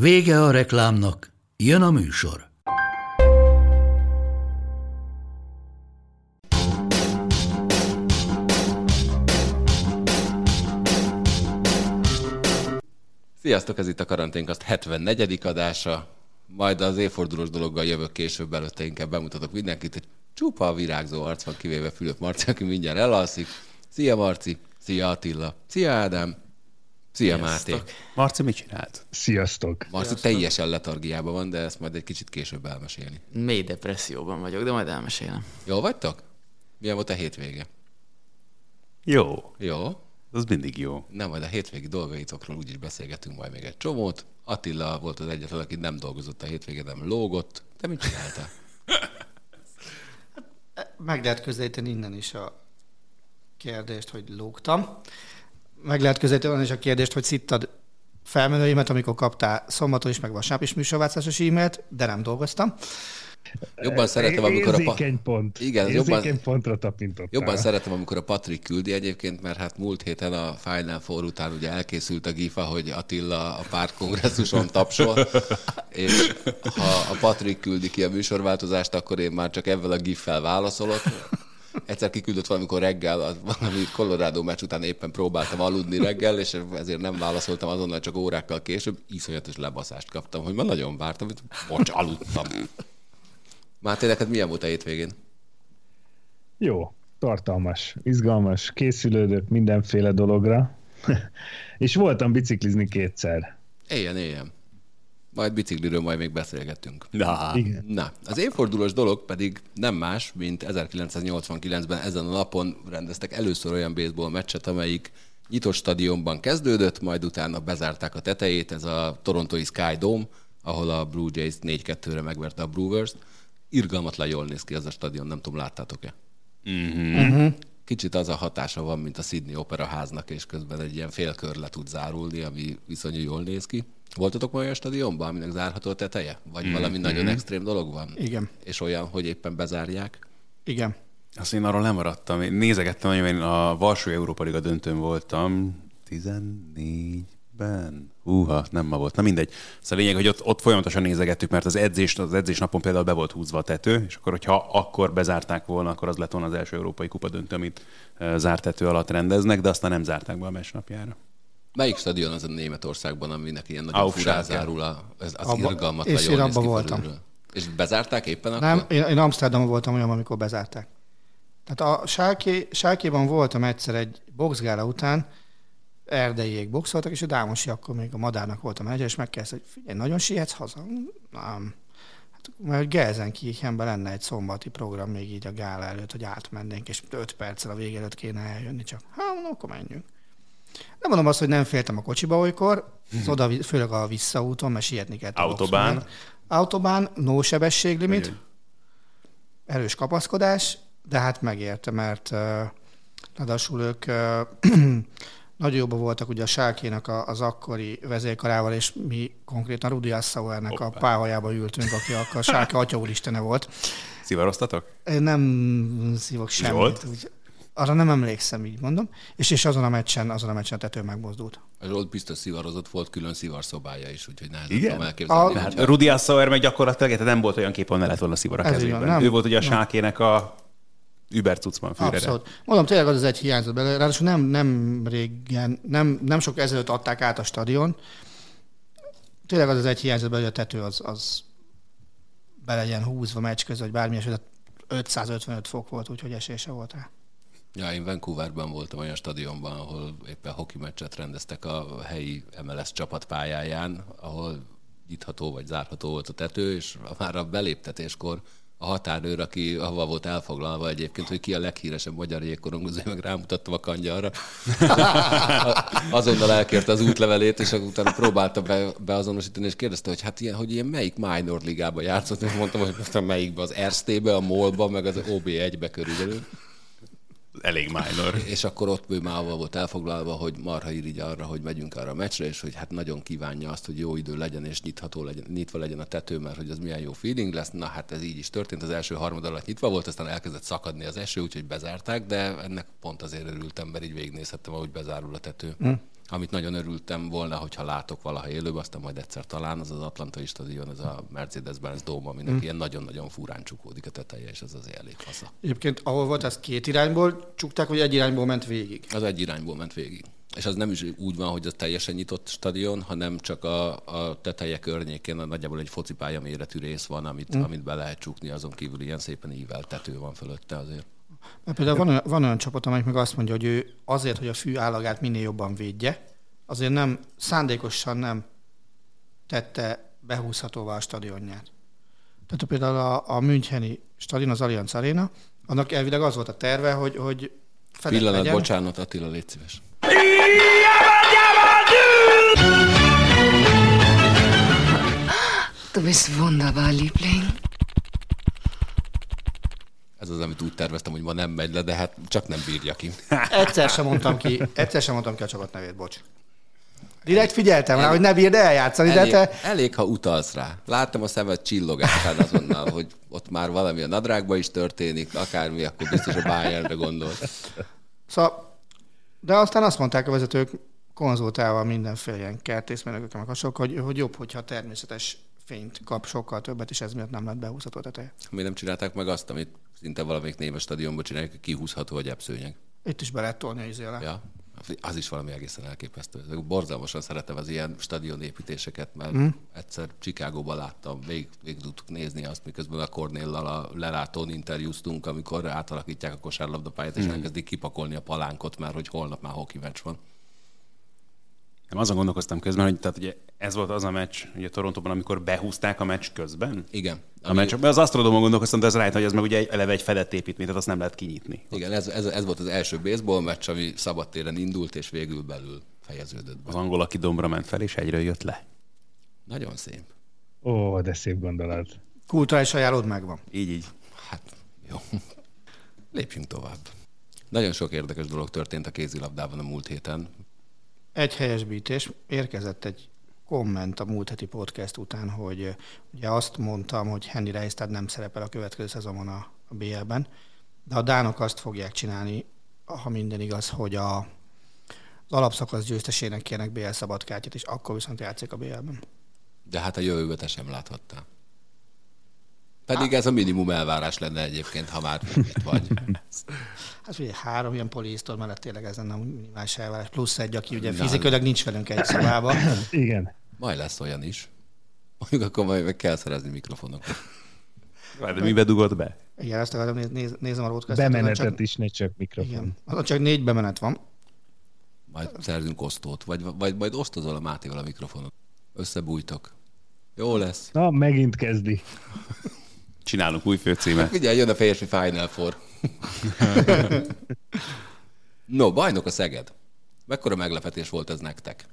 Vége a reklámnak, jön a műsor. Sziasztok, ez itt a Karanténkaszt 74. adása. Majd az évfordulós dologgal jövök később, előtte inkább bemutatok mindenkit, hogy csupa a virágzó arc van, kivéve Fülöp Marci, aki mindjárt elalszik. Szia Marci, szia Attila, szia Ádám, szia Máté. Marci mit csinált? Sziasztok! Marci teljesen letargiában van, de ezt majd egy kicsit később elmesélni. Mély depresszióban vagyok, de majd elmesélem. Jól vagytok? Milyen volt a hétvége? Jó. Jó? Az mindig jó. Nem, majd a hétvégi dolgaitokról úgyis beszélgetünk majd még egy csomót. Attila volt az egyetlen, aki nem dolgozott a hétvégén, nem lógott. Te mit csináltál? Meg lehet közelíteni innen is a kérdést, hogy lógtam. Meg lehet közelíteni is a kérdést, hogy szittad felmenőimet, amikor kaptál szombaton is, meg vasárnap is műsorváltásos e-mailt, de nem dolgoztam. Jobban szeretem, amikor a... Pa- pont. Igen, Érzékeny jobban- pontra tapintottál. Jobban szeretem, amikor a Patrik küldi egyébként, mert hát múlt héten a Final Four után ugye elkészült a gifa, hogy Attila a pártkongresszuson tapsol, és ha a Patrik küldi ki a műsorváltozást, akkor én már csak ebben a giffel válaszolok. Egyszer kiküldött valamikor reggel, az valami Colorado meccs után éppen próbáltam aludni reggel, és ezért nem válaszoltam azonnal, csak órákkal később. Iszonyatos lebaszást kaptam, hogy ma nagyon vártam, hogy bocs, aludtam. Máté, neked milyen volt a hétvégén? Jó, tartalmas, izgalmas, készülődök mindenféle dologra. és voltam biciklizni kétszer. Éljen, éljen. Majd bicikliről majd még beszélgetünk. Na, Igen. Na, az évfordulós dolog pedig nem más, mint 1989-ben ezen a napon rendeztek először olyan baseball meccset, amelyik nyitott stadionban kezdődött, majd utána bezárták a tetejét, ez a torontói Sky Dome, ahol a Blue Jays 4-2-re megverte a Brewers-t. Irgalmatlan jól néz ki az a stadion, nem tudom, láttátok-e? Uh-huh. Kicsit az a hatása van, mint a Sydney Opera háznak, és közben egy ilyen félkör le tud zárulni, ami viszonyú jól néz ki. Voltatok olyan stadionban, aminek zárható a teteje? Vagy valami nagyon extrém dolog van? Igen. És olyan, hogy éppen bezárják? Igen. azt én arról nem maradtam. Én nézegettem, hogy én a Varsói Európa Liga döntőn voltam 14-ben. Húha, nem ma volt. Na mindegy. Szóval a lényeg, hogy ott, ott folyamatosan nézegettük, mert az edzés, az edzés napon például be volt húzva a tető, és akkor, hogyha akkor bezárták volna, akkor az lett volna az első európai kupa döntő, amit eh, zárt tető alatt rendeznek, de aztán nem zárták be a meccs napjára. Melyik stadion az a Németországban, aminek ilyen nagyon furán zárul a, ez, az Abba- irgalmatlan és én néz abba ki voltam. felülről. És bezárták éppen akkor? Nem, én, én Amsterdamban voltam olyan, amikor bezárták. Tehát a Sálké, Sálkéban voltam egyszer egy boxgála után, erdeiek boxoltak, és a Dámosi akkor még a madárnak voltam egy, és megkezdte, hogy figyelj, nagyon sietsz haza? Nem. Hát, mert Gelsenkirchenben lenne egy szombati program még így a gála előtt, hogy átmennénk, és öt perccel a vége előtt kéne eljönni, csak hát, mondom, akkor menjünk. Nem mondom azt, hogy nem féltem a kocsiba olykor, az oda, főleg a visszaúton, mert sietni kellett. Autobán? Autobán, no sebességlimit, erős kapaszkodás, de hát megérte, mert uh, ráadásul ők uh, nagyon jobban voltak ugye a Sálkének a, az akkori vezérkarával, és mi konkrétan Rudi Assauernek a pályájába ültünk, aki akkor a Sálke atya úristene volt. Szivaroztatok? Én nem szívok semmit. Zsolt? Úgy, arra nem emlékszem, így mondom. És, és azon a meccsen, azon a meccsen a tető megmozdult. A Zsolt biztos szivarozott, volt külön szivarszobája is, úgyhogy nehezen Igen? tudom elképzelni. A- Hát Rudi Assauer meg gyakorlatilag nem volt olyan kép, ahol ne lett volna így van, kezében. nem. Ő volt ugye a Nem. sákének a Uber cuccban fűrere. Abszolút. Mondom, tényleg az az egy hiányzott belőle. Ráadásul nem, nem régen, nem, nem sok ezelőtt adták át a stadion. Tényleg az az egy hiányzott belőle, hogy a tető az, az be legyen húzva meccs között, vagy bármi eset. 555 fok volt, úgyhogy esése volt rá. Ja, én Vancouverben voltam olyan stadionban, ahol éppen hoki meccset rendeztek a helyi MLS csapat pályáján, ahol nyitható vagy zárható volt a tető, és már a beléptetéskor a határőr, aki ahova volt elfoglalva egyébként, hogy ki a leghíresebb magyar jégkorongozó, meg rámutattam a kangyarra. Azonnal elkérte az útlevelét, és utána próbálta be, beazonosítani, és kérdezte, hogy hát ilyen, hogy ilyen melyik minor ligába játszott, és mondtam, hogy melyikbe, az Erstébe, a Molba, meg az OB1-be körülbelül elég minor. És akkor ott ő már volt elfoglalva, hogy marha irigy arra, hogy megyünk arra a meccsre, és hogy hát nagyon kívánja azt, hogy jó idő legyen, és nyitható legyen, nyitva legyen a tető, mert hogy az milyen jó feeling lesz. Na hát ez így is történt, az első harmad alatt nyitva volt, aztán elkezdett szakadni az eső, úgyhogy bezárták, de ennek pont azért örültem, mert így végignézhettem, ahogy bezárul a tető. Mm amit nagyon örültem volna, hogyha látok valaha élőben, aztán majd egyszer talán, az az Atlantai stadion, ez a Mercedes-Benz Dome, aminek mm. ilyen nagyon-nagyon furán csukódik a teteje, és ez az elég fasza. Egyébként ahol volt, az két irányból csukták, vagy egy irányból ment végig? Az egy irányból ment végig. És az nem is úgy van, hogy az teljesen nyitott stadion, hanem csak a, a teteje környékén nagyjából egy focipálya méretű rész van, amit, mm. amit be lehet csukni, azon kívül ilyen szépen ível tető van fölötte azért. Mert például van olyan, van olyan csapat, amelyik meg azt mondja, hogy ő azért, hogy a fű állagát minél jobban védje, azért nem, szándékosan nem tette behúzhatóvá a stadionját. Tehát például a, a Müncheni stadion, az Allianz Arena, annak elvileg az volt a terve, hogy, hogy Pillanat, legyen. bocsánat, Attila, légy szíves. Du bist wunderbar, Liebling ez az, amit úgy terveztem, hogy ma nem megy le, de hát csak nem bírja ki. Egyszer sem mondtam ki, egyszer sem mondtam ki a csapat nevét, bocs. Direkt figyeltem rá, hogy ne bírd eljátszani, elég, de te... Elég, ha utalsz rá. Láttam a szemed csillogását azonnal, hogy ott már valami a nadrágban is történik, akármi, akkor biztos a Bayernre gondol. Szóval, de aztán azt mondták a vezetők, konzultálva mindenféle ilyen kertészmérnökökkel, meg hogy, hogy jobb, hogyha természetes fényt kap sokkal többet, és ez miatt nem lett behúzható a teteje. Mi nem csinálták meg azt, amit szinte valamelyik némes stadionban csinálják, kihúzható a gyepszőnyeg. Itt is be lehet tolni a izéle. Ja, az is valami egészen elképesztő. Borzalmasan szeretem az ilyen stadionépítéseket, mert mm. egyszer Csikágóban láttam, végig, végig tudtuk nézni azt, miközben a Cornéllal a lelátón interjúztunk, amikor átalakítják a kosárlabdapályát, és mm. elkezdik kipakolni a palánkot, mert hogy holnap már hoki meccs van. Nem azon gondolkoztam közben, hogy tehát ugye ez volt az a meccs, ugye Torontóban, amikor behúzták a meccs közben. Igen. A ami... meccs, az Astrodómon gondolkoztam, de ez rájött, hogy ez meg ugye eleve egy fedett építmény, tehát azt nem lehet kinyitni. Igen, ez, ez, ez volt az első baseball meccs, ami szabadtéren indult, és végül belül fejeződött. Be. Az angol, aki dombra ment fel, és egyről jött le. Nagyon szép. Ó, de szép gondolat. Kulturális ajánlód megvan. Így, így. Hát, jó. Lépjünk tovább. Nagyon sok érdekes dolog történt a kézilabdában a múlt héten. Egy helyesbítés. Érkezett egy komment a múlt heti podcast után, hogy ugye azt mondtam, hogy Henry Reistad nem szerepel a következő szezonban a, a BL-ben, de a Dánok azt fogják csinálni, ha minden igaz, hogy a, az alapszakasz győztesének kérnek BL szabadkártyát, és akkor viszont játszik a BL-ben. De hát a jövőbe te sem láthattál. Pedig ez a minimum elvárás lenne egyébként, ha már itt vagy. Hát ugye három ilyen poliisztor mellett tényleg ez lenne a minimális elvárás. Plusz egy, aki ugye fizikailag nincs velünk egy szobában. Igen. Majd lesz olyan is. Mondjuk akkor majd meg kell szerezni mikrofonokat. De mibe dugod be? Igen, ezt akarom néz, néz, nézem a roadcast Bemenetet csak, is, ne csak mikrofon. Igen. Azon csak négy bemenet van. Majd szerzünk osztót, vagy, vagy majd osztozol a Mátéval a mikrofonot. Összebújtok. Jó lesz. Na, megint kezdi. Csinálunk új főcímet. Ugye, jön a férfi Final Four. no, bajnok a Szeged. Mekkora meglepetés volt ez nektek?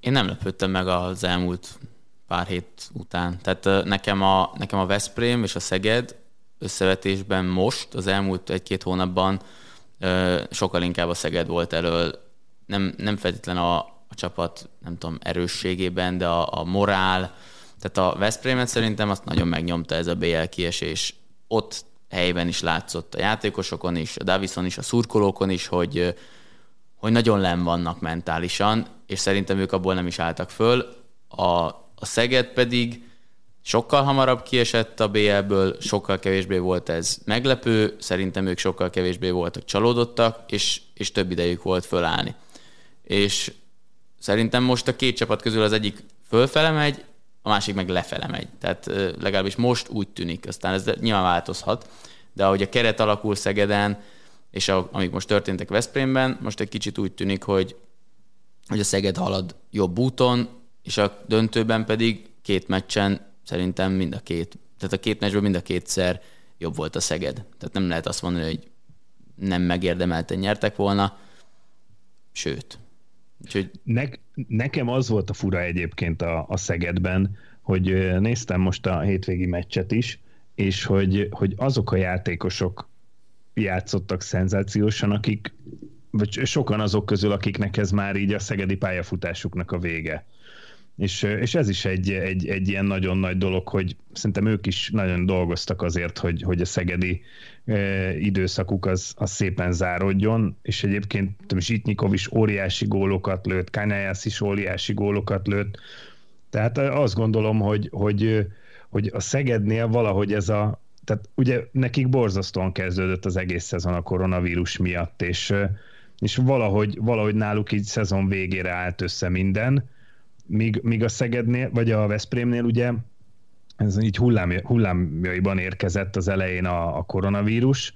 Én nem lepődtem meg az elmúlt pár hét után. Tehát nekem a, nekem a Veszprém és a Szeged összevetésben most, az elmúlt egy-két hónapban sokkal inkább a Szeged volt elől. Nem, nem feltétlen a, a csapat, nem tudom, erősségében, de a, a morál, tehát a Veszprémet szerintem azt nagyon megnyomta ez a BL kiesés. Ott helyben is látszott a játékosokon is, a Davison is, a szurkolókon is, hogy, hogy nagyon len vannak mentálisan, és szerintem ők abból nem is álltak föl. A, a Szeged pedig sokkal hamarabb kiesett a BL-ből, sokkal kevésbé volt ez meglepő, szerintem ők sokkal kevésbé voltak csalódottak, és, és több idejük volt fölállni. És szerintem most a két csapat közül az egyik fölfele megy, a másik meg lefele megy. Tehát legalábbis most úgy tűnik, aztán ez nyilván változhat, de ahogy a keret alakul Szegeden, és a, amik most történtek Veszprémben, most egy kicsit úgy tűnik, hogy, hogy a Szeged halad jobb úton, és a döntőben pedig két meccsen szerintem mind a két Tehát a két meccsből mind a kétszer jobb volt a Szeged. Tehát nem lehet azt mondani, hogy nem megérdemelten nyertek volna, sőt. Úgyhogy... Ne, nekem az volt a fura egyébként a, a Szegedben, hogy néztem most a hétvégi meccset is, és hogy, hogy azok a játékosok játszottak szenzációsan, akik, vagy sokan azok közül, akiknek ez már így a szegedi pályafutásuknak a vége. És, és ez is egy, egy, egy ilyen nagyon nagy dolog, hogy szerintem ők is nagyon dolgoztak azért, hogy, hogy a szegedi e, időszakuk az, az szépen zárodjon, és egyébként Zsitnyikov is óriási gólokat lőtt, Kanyájász is óriási gólokat lőtt, tehát azt gondolom, hogy, hogy, hogy a Szegednél valahogy ez a, tehát ugye nekik borzasztóan kezdődött az egész szezon a koronavírus miatt, és, és valahogy, valahogy náluk így szezon végére állt össze minden, míg, míg a Szegednél, vagy a Veszprémnél ugye ez így hullám, hullámjaiban érkezett az elején a, a koronavírus,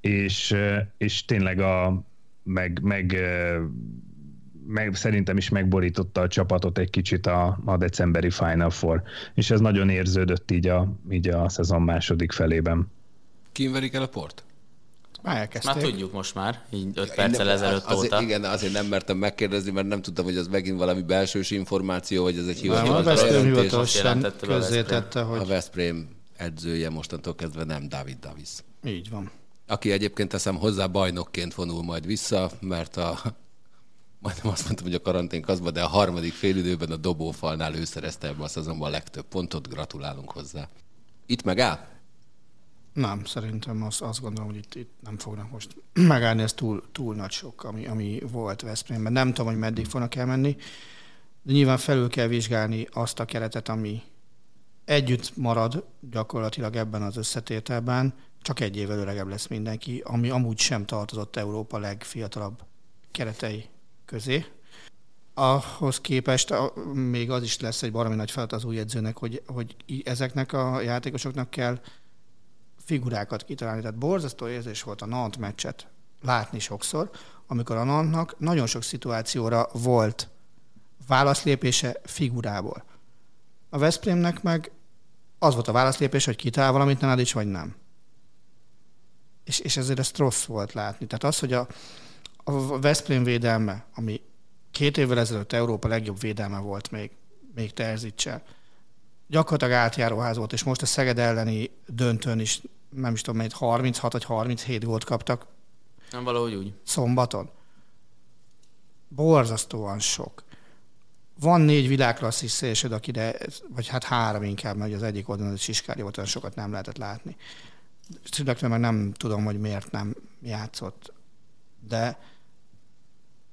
és, és tényleg a, meg, meg, meg szerintem is megborította a csapatot egy kicsit a, a decemberi Final Four, és ez nagyon érződött így a, így a szezon második felében. Kim el a port? Már elkezdték. Már tudjuk most már, így 5 perccel nem, ezelőtt azért, óta. Igen, azért nem mertem megkérdezni, mert nem tudtam, hogy az megint valami belsős információ, vagy ez egy hivatalos bejelentés. hivatalosan közzétette, hogy... A Veszprém edzője mostantól kezdve nem David Davis. Így van. Aki egyébként teszem hozzá bajnokként vonul majd vissza, mert a majdnem azt mondtam, hogy a karantén kazba, de a harmadik félidőben a dobófalnál ő szerezte ebben a szezonban a legtöbb pontot, gratulálunk hozzá. Itt megáll? Nem, szerintem azt, azt gondolom, hogy itt, itt nem fognak most megállni, ez túl, túl nagy sok, ami, ami volt Veszprémben. Nem tudom, hogy meddig fognak elmenni, de nyilván felül kell vizsgálni azt a keretet, ami együtt marad gyakorlatilag ebben az összetételben, csak egy évvel öregebb lesz mindenki, ami amúgy sem tartozott Európa legfiatalabb keretei közé. Ahhoz képest a, még az is lesz egy baromi nagy feladat az új edzőnek, hogy, hogy ezeknek a játékosoknak kell figurákat kitalálni. Tehát borzasztó érzés volt a Nant meccset látni sokszor, amikor a Nantnak nagyon sok szituációra volt válaszlépése figurából. A Veszprémnek meg az volt a válaszlépés, hogy kitalál valamit is, vagy nem. És, és ezért ez rossz volt látni. Tehát az, hogy a, a Veszprém védelme, ami két évvel ezelőtt Európa legjobb védelme volt még, még Terzicsel, gyakorlatilag átjáróház volt, és most a Szeged elleni döntőn is, nem is tudom, mennyit, 36 vagy 37 gólt kaptak. Nem valahogy úgy. Szombaton. Borzasztóan sok. Van négy világklasszis szélsőd, akire, vagy hát három inkább, mert az egyik oldalon a Siskári volt, olyan sokat nem lehetett látni. Szülekre meg nem tudom, hogy miért nem játszott. De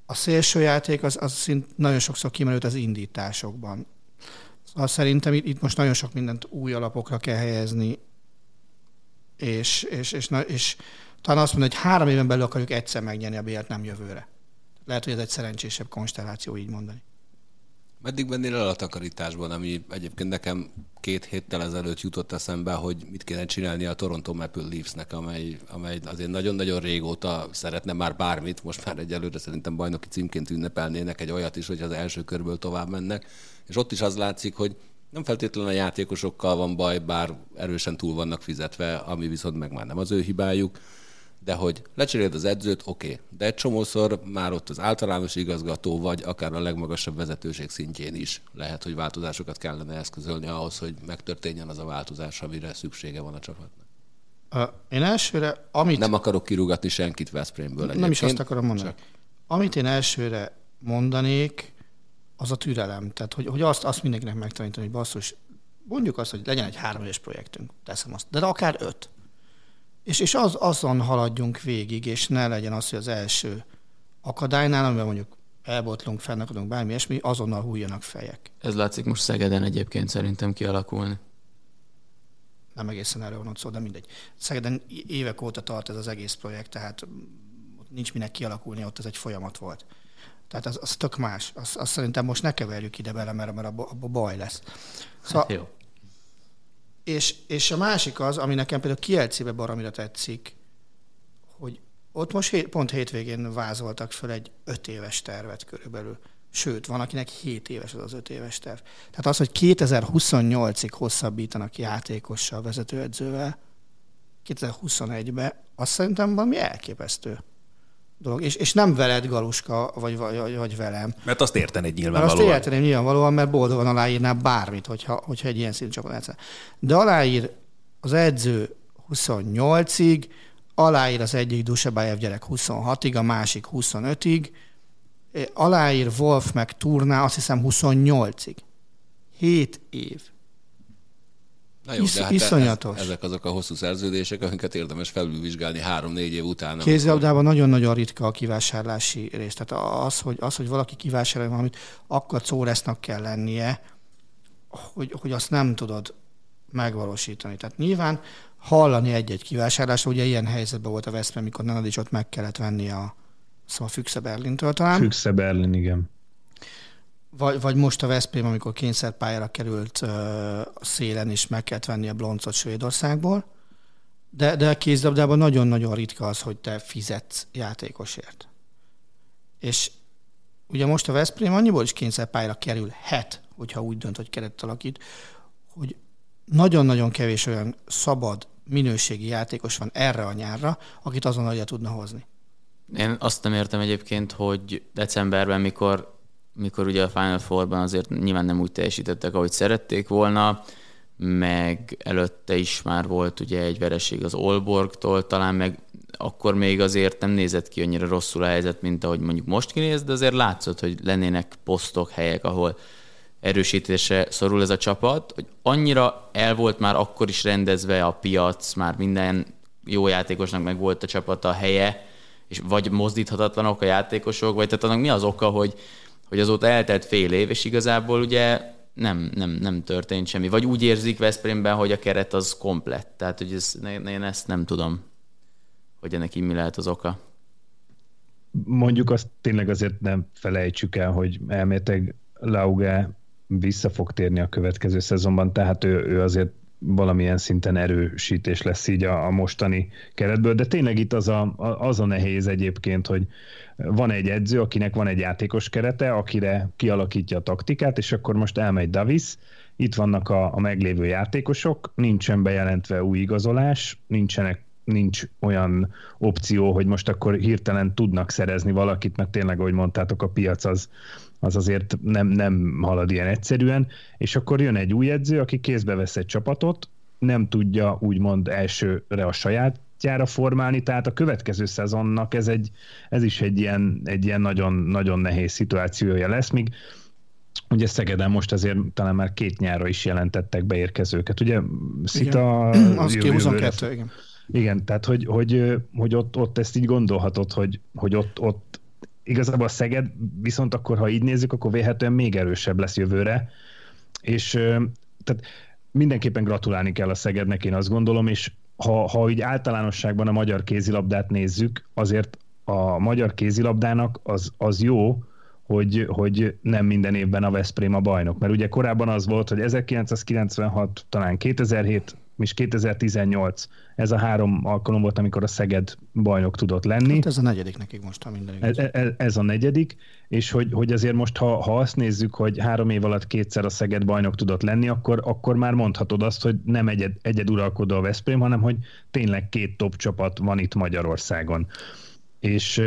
a szélső játék az, az szint nagyon sokszor kimerült az indításokban. Szóval szerintem itt, itt most nagyon sok mindent új alapokra kell helyezni, és, és, és, és, és talán azt mondani, hogy három éven belül akarjuk egyszer megnyerni a bélet, nem jövőre. Lehet, hogy ez egy szerencsésebb konstelláció így mondani. Meddig mennél el a takarításban, ami egyébként nekem két héttel ezelőtt jutott eszembe, hogy mit kéne csinálni a Toronto Maple Leafsnek, amely, amely azért nagyon-nagyon régóta szeretne már bármit, most már egyelőre szerintem bajnoki címként ünnepelnének egy olyat is, hogy az első körből tovább mennek. És ott is az látszik, hogy nem feltétlenül a játékosokkal van baj, bár erősen túl vannak fizetve, ami viszont meg már nem az ő hibájuk de hogy lecseréled az edzőt, oké. Okay. De egy csomószor már ott az általános igazgató, vagy akár a legmagasabb vezetőség szintjén is lehet, hogy változásokat kellene eszközölni ahhoz, hogy megtörténjen az a változás, amire szüksége van a csapatnak. Én elsőre, amit... Nem akarok kirúgatni senkit Veszprémből egyébként. Nem is azt akarom mondani. Csak... Amit én elsőre mondanék, az a türelem. Tehát, hogy, hogy azt, azt mindenkinek megtanítani, hogy basszus, mondjuk azt, hogy legyen egy három éves projektünk, teszem azt, de akár öt. És, és az, azon haladjunk végig, és ne legyen az, hogy az első akadálynál, amiben mondjuk elbotlunk, fennakadunk, bármi ilyesmi, azonnal hújjanak fejek. Ez látszik most Szegeden egyébként szerintem kialakulni. Nem egészen erről van szó, de mindegy. Szegeden évek óta tart ez az egész projekt, tehát nincs minek kialakulni, ott ez egy folyamat volt. Tehát az, az tök más. Azt, azt szerintem most ne keverjük ide bele, mert, mert abban baj lesz. Szóval, hát jó. És, és a másik az, ami nekem például Kielcébe baromira tetszik, hogy ott most hét, pont hétvégén vázoltak föl egy öt éves tervet körülbelül. Sőt, van, akinek 7 éves az az 5 éves terv. Tehát az, hogy 2028-ig hosszabbítanak játékossal, vezetőedzővel, 2021-ben, azt szerintem valami elképesztő dolog. És, és nem veled, Galuska, vagy, vagy, vagy velem. Mert azt értenéd Mert nyilvánvalóan. azt érteném nyilvánvalóan, mert boldogan aláírná bármit, hogyha, hogyha egy ilyen szintű csapat egyszer. De aláír az edző 28-ig, aláír az egyik Dusebájev gyerek 26-ig, a másik 25-ig, eh, aláír Wolf meg Turná azt hiszem 28-ig. 7 év. Na jó, Isz- de hát iszonyatos. Ez, ezek azok a hosszú szerződések, amiket érdemes felülvizsgálni három-négy év után. amikor- Kézilabdában nagyon-nagyon ritka a kivásárlási rész. Tehát az, hogy, az, hogy valaki kivásárolja valamit, akkor szóresznak kell lennie, hogy, hogy azt nem tudod megvalósítani. Tehát nyilván hallani egy-egy kivásárlásra, ugye ilyen helyzetben volt a Veszprém, mikor Nenadicsot meg kellett venni a, szóval a Füchse Berlintől talán. Füchse Berlin, igen. Vagy, vagy most a Veszprém, amikor kényszerpályára került uh, szélen, és meg kellett venni a Bloncot Svédországból. De, de a kézilabdában nagyon-nagyon ritka az, hogy te fizetsz játékosért. És ugye most a Veszprém annyiból is kényszerpályára kerülhet, hogyha úgy dönt, hogy keretet alakít, hogy nagyon-nagyon kevés olyan szabad, minőségi játékos van erre a nyárra, akit azonnal ugye tudna hozni. Én azt nem értem egyébként, hogy decemberben, mikor, mikor ugye a Final Four-ban azért nyilván nem úgy teljesítettek, ahogy szerették volna, meg előtte is már volt ugye egy vereség az Olborgtól, talán meg akkor még azért nem nézett ki annyira rosszul a helyzet, mint ahogy mondjuk most kinéz, de azért látszott, hogy lennének posztok, helyek, ahol erősítésre szorul ez a csapat, hogy annyira el volt már akkor is rendezve a piac, már minden jó játékosnak meg volt a csapata a helye, és vagy mozdíthatatlanok a játékosok, vagy tehát annak mi az oka, hogy, hogy azóta eltelt fél év, és igazából ugye nem, nem, nem történt semmi. Vagy úgy érzik Veszprémben, hogy a keret az komplett. Tehát, hogy ez, én ezt nem tudom, hogy ennek így mi lehet az oka. Mondjuk azt tényleg azért nem felejtsük el, hogy elméleteg Lauge vissza fog térni a következő szezonban, tehát ő, ő azért valamilyen szinten erősítés lesz így a, a mostani keretből, de tényleg itt az a, az a nehéz egyébként, hogy van egy edző, akinek van egy játékos kerete, akire kialakítja a taktikát, és akkor most elmegy Davis, itt vannak a, a meglévő játékosok, nincsen bejelentve új igazolás, nincsenek nincs olyan opció, hogy most akkor hirtelen tudnak szerezni valakit, mert tényleg, ahogy mondtátok, a piac az, az azért nem, nem halad ilyen egyszerűen, és akkor jön egy új edző, aki kézbe vesz egy csapatot, nem tudja úgymond elsőre a sajátjára formálni, tehát a következő szezonnak ez, egy, ez is egy ilyen, egy ilyen nagyon, nagyon nehéz szituációja lesz, míg Ugye Szegeden most azért talán már két nyára is jelentettek beérkezőket. Ugye Szita... Igen. Az 22, igen. Igen, tehát hogy, hogy, hogy ott, ott ezt így gondolhatod, hogy, hogy ott, ott igazából a Szeged viszont akkor, ha így nézzük, akkor véhetően még erősebb lesz jövőre, és tehát mindenképpen gratulálni kell a Szegednek, én azt gondolom, és ha, ha így általánosságban a magyar kézilabdát nézzük, azért a magyar kézilabdának az, az jó, hogy, hogy nem minden évben a Veszprém a bajnok. Mert ugye korábban az volt, hogy 1996, talán 2007, és 2018. Ez a három alkalom volt, amikor a Szeged bajnok tudott lenni. Hát ez a negyedik nekik most, ha minden igaz. Ez, ez a negyedik, és hogy, hogy azért most, ha, ha azt nézzük, hogy három év alatt kétszer a Szeged bajnok tudott lenni, akkor, akkor már mondhatod azt, hogy nem egyed, egyeduralkodó a Veszprém, hanem hogy tényleg két top csapat van itt Magyarországon. És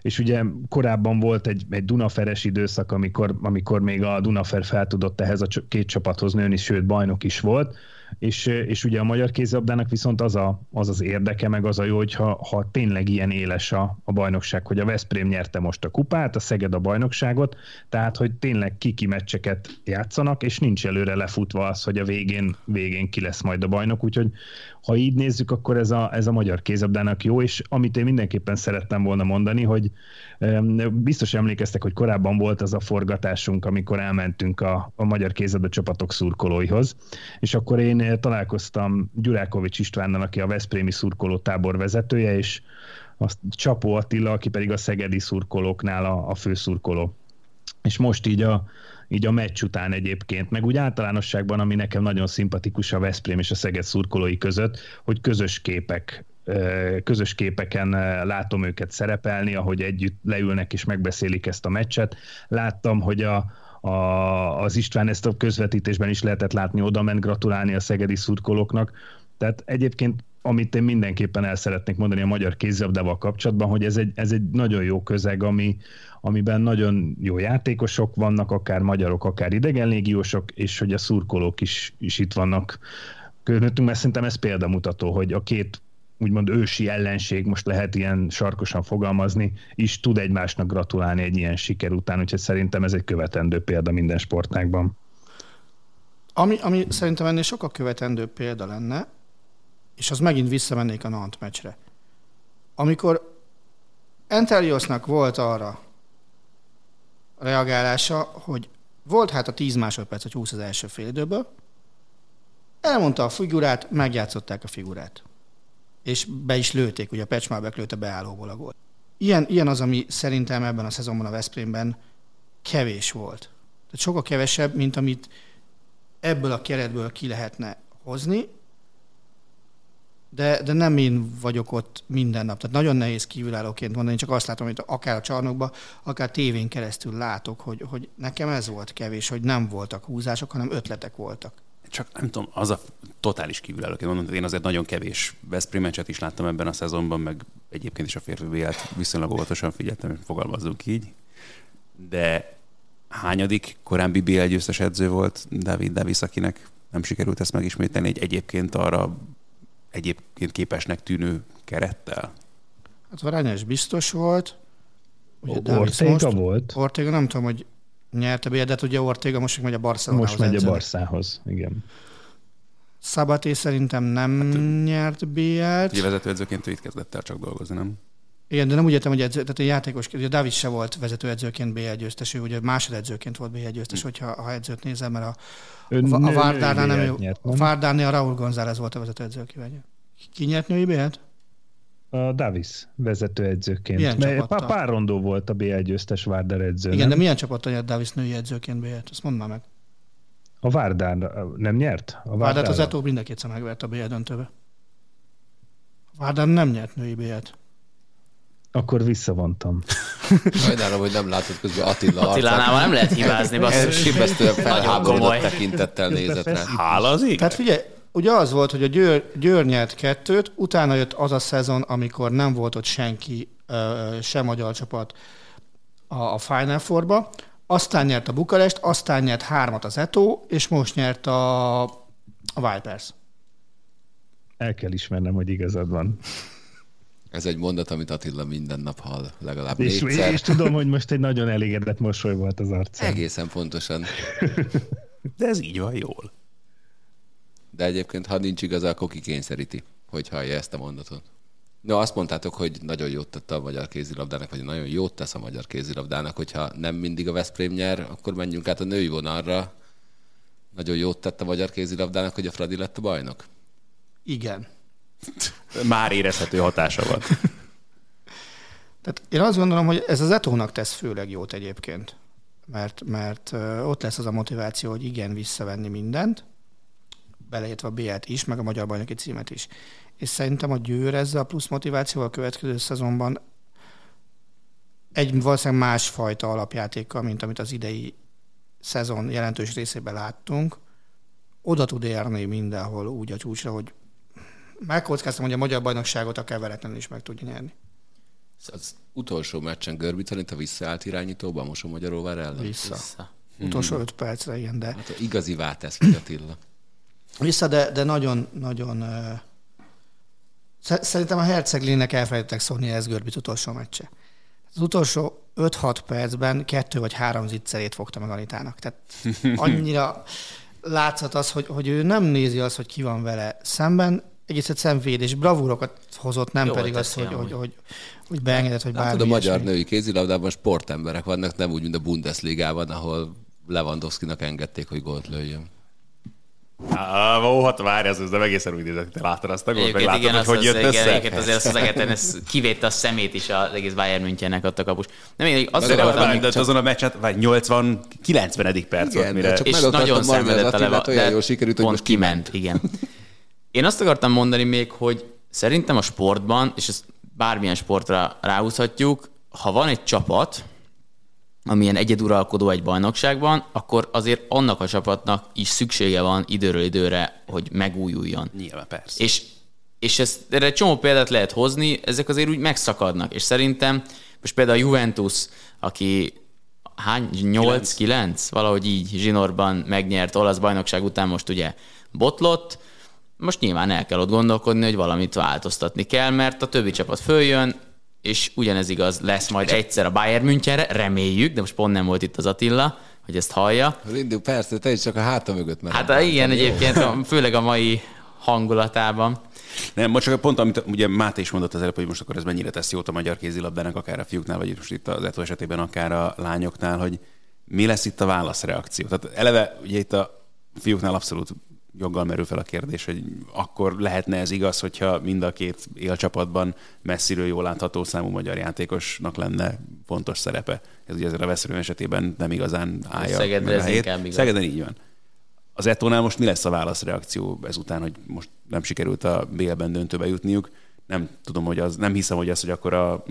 és ugye korábban volt egy, egy Dunaferes időszak, amikor, amikor még a Dunafer fel tudott ehhez a két csapathoz nőni, sőt bajnok is volt, és, és ugye a magyar kézilabdának viszont az, a, az az érdeke, meg az a jó, hogyha ha tényleg ilyen éles a, a bajnokság, hogy a Veszprém nyerte most a kupát, a Szeged a bajnokságot, tehát hogy tényleg kiki meccseket játszanak, és nincs előre lefutva az, hogy a végén, végén ki lesz majd a bajnok, úgyhogy ha így nézzük, akkor ez a, ez a magyar kézabdának jó, és amit én mindenképpen szerettem volna mondani, hogy biztos emlékeztek, hogy korábban volt az a forgatásunk, amikor elmentünk a, a magyar kézabda csapatok szurkolóihoz, és akkor én találkoztam Gyurákovics Istvánnal, aki a Veszprémi szurkoló tábor vezetője, és azt Csapó Attila, aki pedig a szegedi szurkolóknál a, a főszurkoló. És most így a, így a meccs után egyébként, meg úgy általánosságban, ami nekem nagyon szimpatikus a Veszprém és a Szeged szurkolói között, hogy közös képek közös képeken látom őket szerepelni, ahogy együtt leülnek és megbeszélik ezt a meccset. Láttam, hogy a, a, az István ezt a közvetítésben is lehetett látni, oda ment gratulálni a szegedi szurkolóknak. Tehát egyébként amit én mindenképpen el szeretnék mondani a magyar kézilabdával kapcsolatban, hogy ez egy, ez egy nagyon jó közeg, ami, amiben nagyon jó játékosok vannak, akár magyarok, akár idegenlégiósok, és hogy a szurkolók is, is itt vannak körülöttünk, mert szerintem ez példamutató, hogy a két úgymond ősi ellenség, most lehet ilyen sarkosan fogalmazni, is tud egymásnak gratulálni egy ilyen siker után, úgyhogy szerintem ez egy követendő példa minden sportágban. Ami, ami szerintem ennél sokkal követendő példa lenne, és az megint visszamennék a Nant meccsre. Amikor Enteliosnak volt arra reagálása, hogy volt hát a 10 másodperc, vagy 20 az első fél időből, elmondta a figurát, megjátszották a figurát. És be is lőtték, ugye a Pecsmár beklőtte beállóból a gólt. Ilyen, ilyen az, ami szerintem ebben a szezonban a Veszprémben kevés volt. Tehát sokkal kevesebb, mint amit ebből a keretből ki lehetne hozni, de, de nem én vagyok ott minden nap. Tehát nagyon nehéz kívülállóként mondani, csak azt látom, hogy akár a csarnokba, akár tévén keresztül látok, hogy, hogy nekem ez volt kevés, hogy nem voltak húzások, hanem ötletek voltak. Csak nem tudom, az a totális kívülállóként mondom, hogy én azért nagyon kevés Veszprém is láttam ebben a szezonban, meg egyébként is a férfi BL-t viszonylag óvatosan figyeltem, fogalmazzunk így. De hányadik korábbi BL győztes edző volt David Davis, akinek nem sikerült ezt megismételni egy egyébként arra egyébként képesnek tűnő kerettel? Hát Varányás biztos volt. Ugye Ortega most, volt. Ortega nem tudom, hogy nyerte be, de hát ugye Ortega most megy a Barcelonához. Most megy a Barszához, igen. Szabaté szerintem nem hát, nyert BL-t. Ugye vezetőedzőként itt kezdett el csak dolgozni, nem? Igen, de nem úgy értem, hogy edző, tehát a játékos, ugye David se volt vezetőedzőként BL győztes, ő ugye másodedzőként volt BL győztes, hogyha ha edzőt nézem, mert a, a, a Várdárnál nem, jó, a Várdárnál a Raúl González volt a vezetőedző, aki Ki nyert női BL-t? A Davis vezetőedzőként. Milyen pár, pár rondó volt a BL győztes Várdár edző. Igen, nem? de milyen csapattal nyert Davis női edzőként BL-t? Azt mondd már meg. A Várdár nem nyert? A Várdár az Etó mind a kétszer megvert a BL döntőbe. A Várdár nem nyert női BL-t. Akkor visszavontam. Sajnálom, hogy nem látod közben Attila Attilánál nem lehet hibázni, basszus. Sibesztően felháborodott tekintettel nézett rá. Hálazik? Tehát figyelj, ugye az volt, hogy a Győr, Győr nyert kettőt, utána jött az a szezon, amikor nem volt ott senki, sem magyar csapat a, a Final Four-ba, aztán nyert a Bukarest, aztán nyert hármat az Eto, és most nyert a, a Vipers. El kell ismernem, hogy igazad van. Ez egy mondat, amit Attila minden nap hall, legalább és, négyszer. És tudom, hogy most egy nagyon elégedett mosoly volt az arcán. Egészen pontosan. De ez így van jól. De egyébként, ha nincs igaz, akkor kikényszeríti, hogy hallja ezt a mondatot. No, azt mondtátok, hogy nagyon jót tett a magyar kézilabdának, vagy nagyon jót tesz a magyar kézilabdának, hogyha nem mindig a Veszprém nyer, akkor menjünk át a női vonalra. Nagyon jót tett a magyar kézilabdának, hogy a Fradi lett a bajnok? Igen. Már érezhető hatása van. Tehát én azt gondolom, hogy ez az etónak tesz főleg jót egyébként, mert, mert ott lesz az a motiváció, hogy igen, visszavenni mindent, beleértve a b is, meg a magyar bajnoki címet is. És szerintem a Győr ezzel a plusz motivációval a következő szezonban egy valószínűleg másfajta alapjátékkal, mint amit az idei szezon jelentős részében láttunk, oda tud érni mindenhol úgy a csúcsra, hogy megkockáztam, hogy a magyar bajnokságot akár veretlenül is meg tudja nyerni. Az utolsó meccsen Görbic szerint a visszaállt irányítóban most a Magyaróvár ellen? Vissza. Vissza. Hmm. Utolsó öt percre, igen, de... Hát igazi váltesz ki Attila. Vissza, de, de nagyon, nagyon... Uh... Szerintem a Herceglének elfelejtettek szólni ez Görbic utolsó meccse. Az utolsó 5-6 percben kettő vagy három zicserét fogta meg Anitának. Tehát annyira látszat az, hogy, hogy ő nem nézi azt, hogy ki van vele szemben, egész egyszerűen véd, és bravúrokat hozott, nem Jó, pedig azt, hogy, hogy, hogy, hogy beengedett, hogy bármi. a magyar női kézilabdában sportemberek vannak, nem úgy, mint a Bundesligában, ahol Lewandowski-nak engedték, hogy gólt lőjön. Ah, ó, hát várj, ez, ez nem egészen úgy nézett, te láttad azt a gólt, meg láttad, igen, hogy hogy jött igen, össze? Igen, azért az egeten ez kivétte a szemét is az egész Bayern Münchennek ott a kapus. Nem, én azt akartam, csak... azon a meccset, vagy 80 90 perc volt, mire... Csak és nagyon szenvedett a Leva, olyan jól sikerült, hogy most kiment. Igen. Én azt akartam mondani még, hogy szerintem a sportban, és ezt bármilyen sportra ráhúzhatjuk, ha van egy csapat, amilyen egyeduralkodó egy bajnokságban, akkor azért annak a csapatnak is szüksége van időről időre, hogy megújuljon. Nyilván, persze. És, és ezt, erre egy csomó példát lehet hozni, ezek azért úgy megszakadnak. És szerintem most például a Juventus, aki hány? 8-9? Valahogy így zsinorban megnyert olasz bajnokság után most ugye botlott, most nyilván el kell ott gondolkodni, hogy valamit változtatni kell, mert a többi csapat följön, és ugyanez igaz lesz majd egyszer a Bayern Münchenre, reméljük, de most pont nem volt itt az Attila, hogy ezt hallja. Rindu, persze, te is csak a háta mögött mered. Hát igen, egyébként, főleg a mai hangulatában. Nem, most csak pont, amit ugye Máté is mondott az előbb, hogy most akkor ez mennyire tesz jót a magyar kézilabdának, akár a fiúknál, vagy most itt az Eto esetében, akár a lányoknál, hogy mi lesz itt a válaszreakció. Tehát eleve ugye itt a fiúknál abszolút joggal merül fel a kérdés, hogy akkor lehetne ez igaz, hogyha mind a két élcsapatban messziről jól látható számú magyar játékosnak lenne fontos szerepe. Ez ugye ezért a Veszprém esetében nem igazán állja. Szegedre ez inkább igaz. Szegeden így van. Az Etónál most mi lesz a válaszreakció ezután, hogy most nem sikerült a BL-ben döntőbe jutniuk? Nem tudom, hogy az, nem hiszem, hogy az, hogy akkor a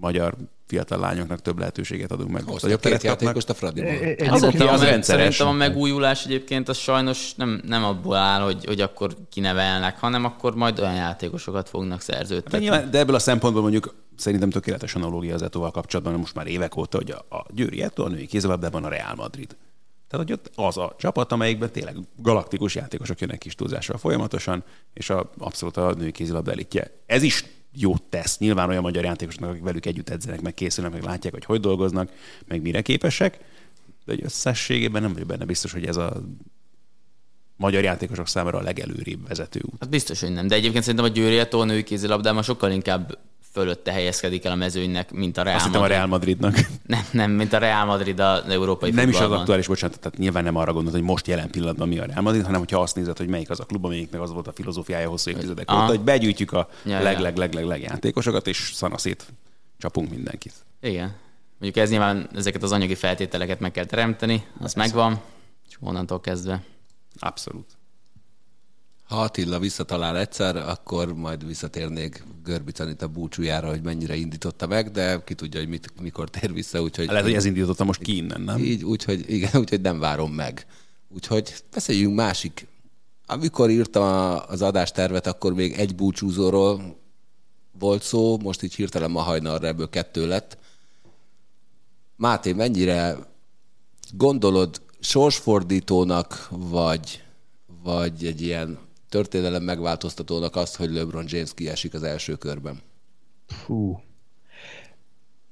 magyar fiatal lányoknak több lehetőséget adunk meg. Most a két játékost a Fradiból. Az, az, rendszeres. Szerintem a megújulás egyébként az sajnos nem, nem abból áll, hogy, hogy akkor kinevelnek, hanem akkor majd olyan játékosokat fognak szerződtetni. De, de ebből a szempontból mondjuk szerintem tökéletes analogia az Etóval kapcsolatban, most már évek óta, hogy a, a Győri Etó, a női kézilabdában a Real Madrid. Tehát, hogy ott az a csapat, amelyikben tényleg galaktikus játékosok jönnek kis túlzásra folyamatosan, és a, abszolút a női kézilabda elitje. Ez is jót tesz. Nyilván olyan magyar játékosnak, akik velük együtt edzenek, meg készülnek, meg látják, hogy hogy dolgoznak, meg mire képesek, de egy összességében nem vagyok benne biztos, hogy ez a magyar játékosok számára a legelőrébb vezető út. Hát biztos, hogy nem. De egyébként szerintem a Győri a női kézilabdában sokkal inkább fölötte helyezkedik el a mezőnynek, mint a Real Azt Madrid. a Real Madridnak. Nem, nem, mint a Real Madrid az európai Nem is az futballban. aktuális, bocsánat, tehát nyilván nem arra gondolod, hogy most jelen pillanatban mi a Real Madrid, hanem hogyha azt nézed, hogy melyik az a klub, amelyiknek az volt a filozófiája hosszú évtizedek Aha. óta, hogy begyűjtjük a Ja, leg, leg, leg, leg, leg játékosokat, és szanaszét csapunk mindenkit. Igen. Mondjuk ez nyilván ezeket az anyagi feltételeket meg kell teremteni, az megvan, és onnantól kezdve. Abszolút. Ha Attila visszatalál egyszer, akkor majd visszatérnék Görbicanit a búcsújára, hogy mennyire indította meg, de ki tudja, hogy mit, mikor tér vissza, úgyhogy... Lehet, hogy ez indította most ki innen, nem? Így, úgyhogy, igen, úgyhogy nem várom meg. Úgyhogy beszéljünk másik. Amikor írtam az adástervet, akkor még egy búcsúzóról volt szó, most így hirtelen ma hajnalra ebből kettő lett. Máté, mennyire gondolod sorsfordítónak, vagy, vagy egy ilyen történelem megváltoztatónak azt, hogy LeBron James kiesik az első körben? Fú.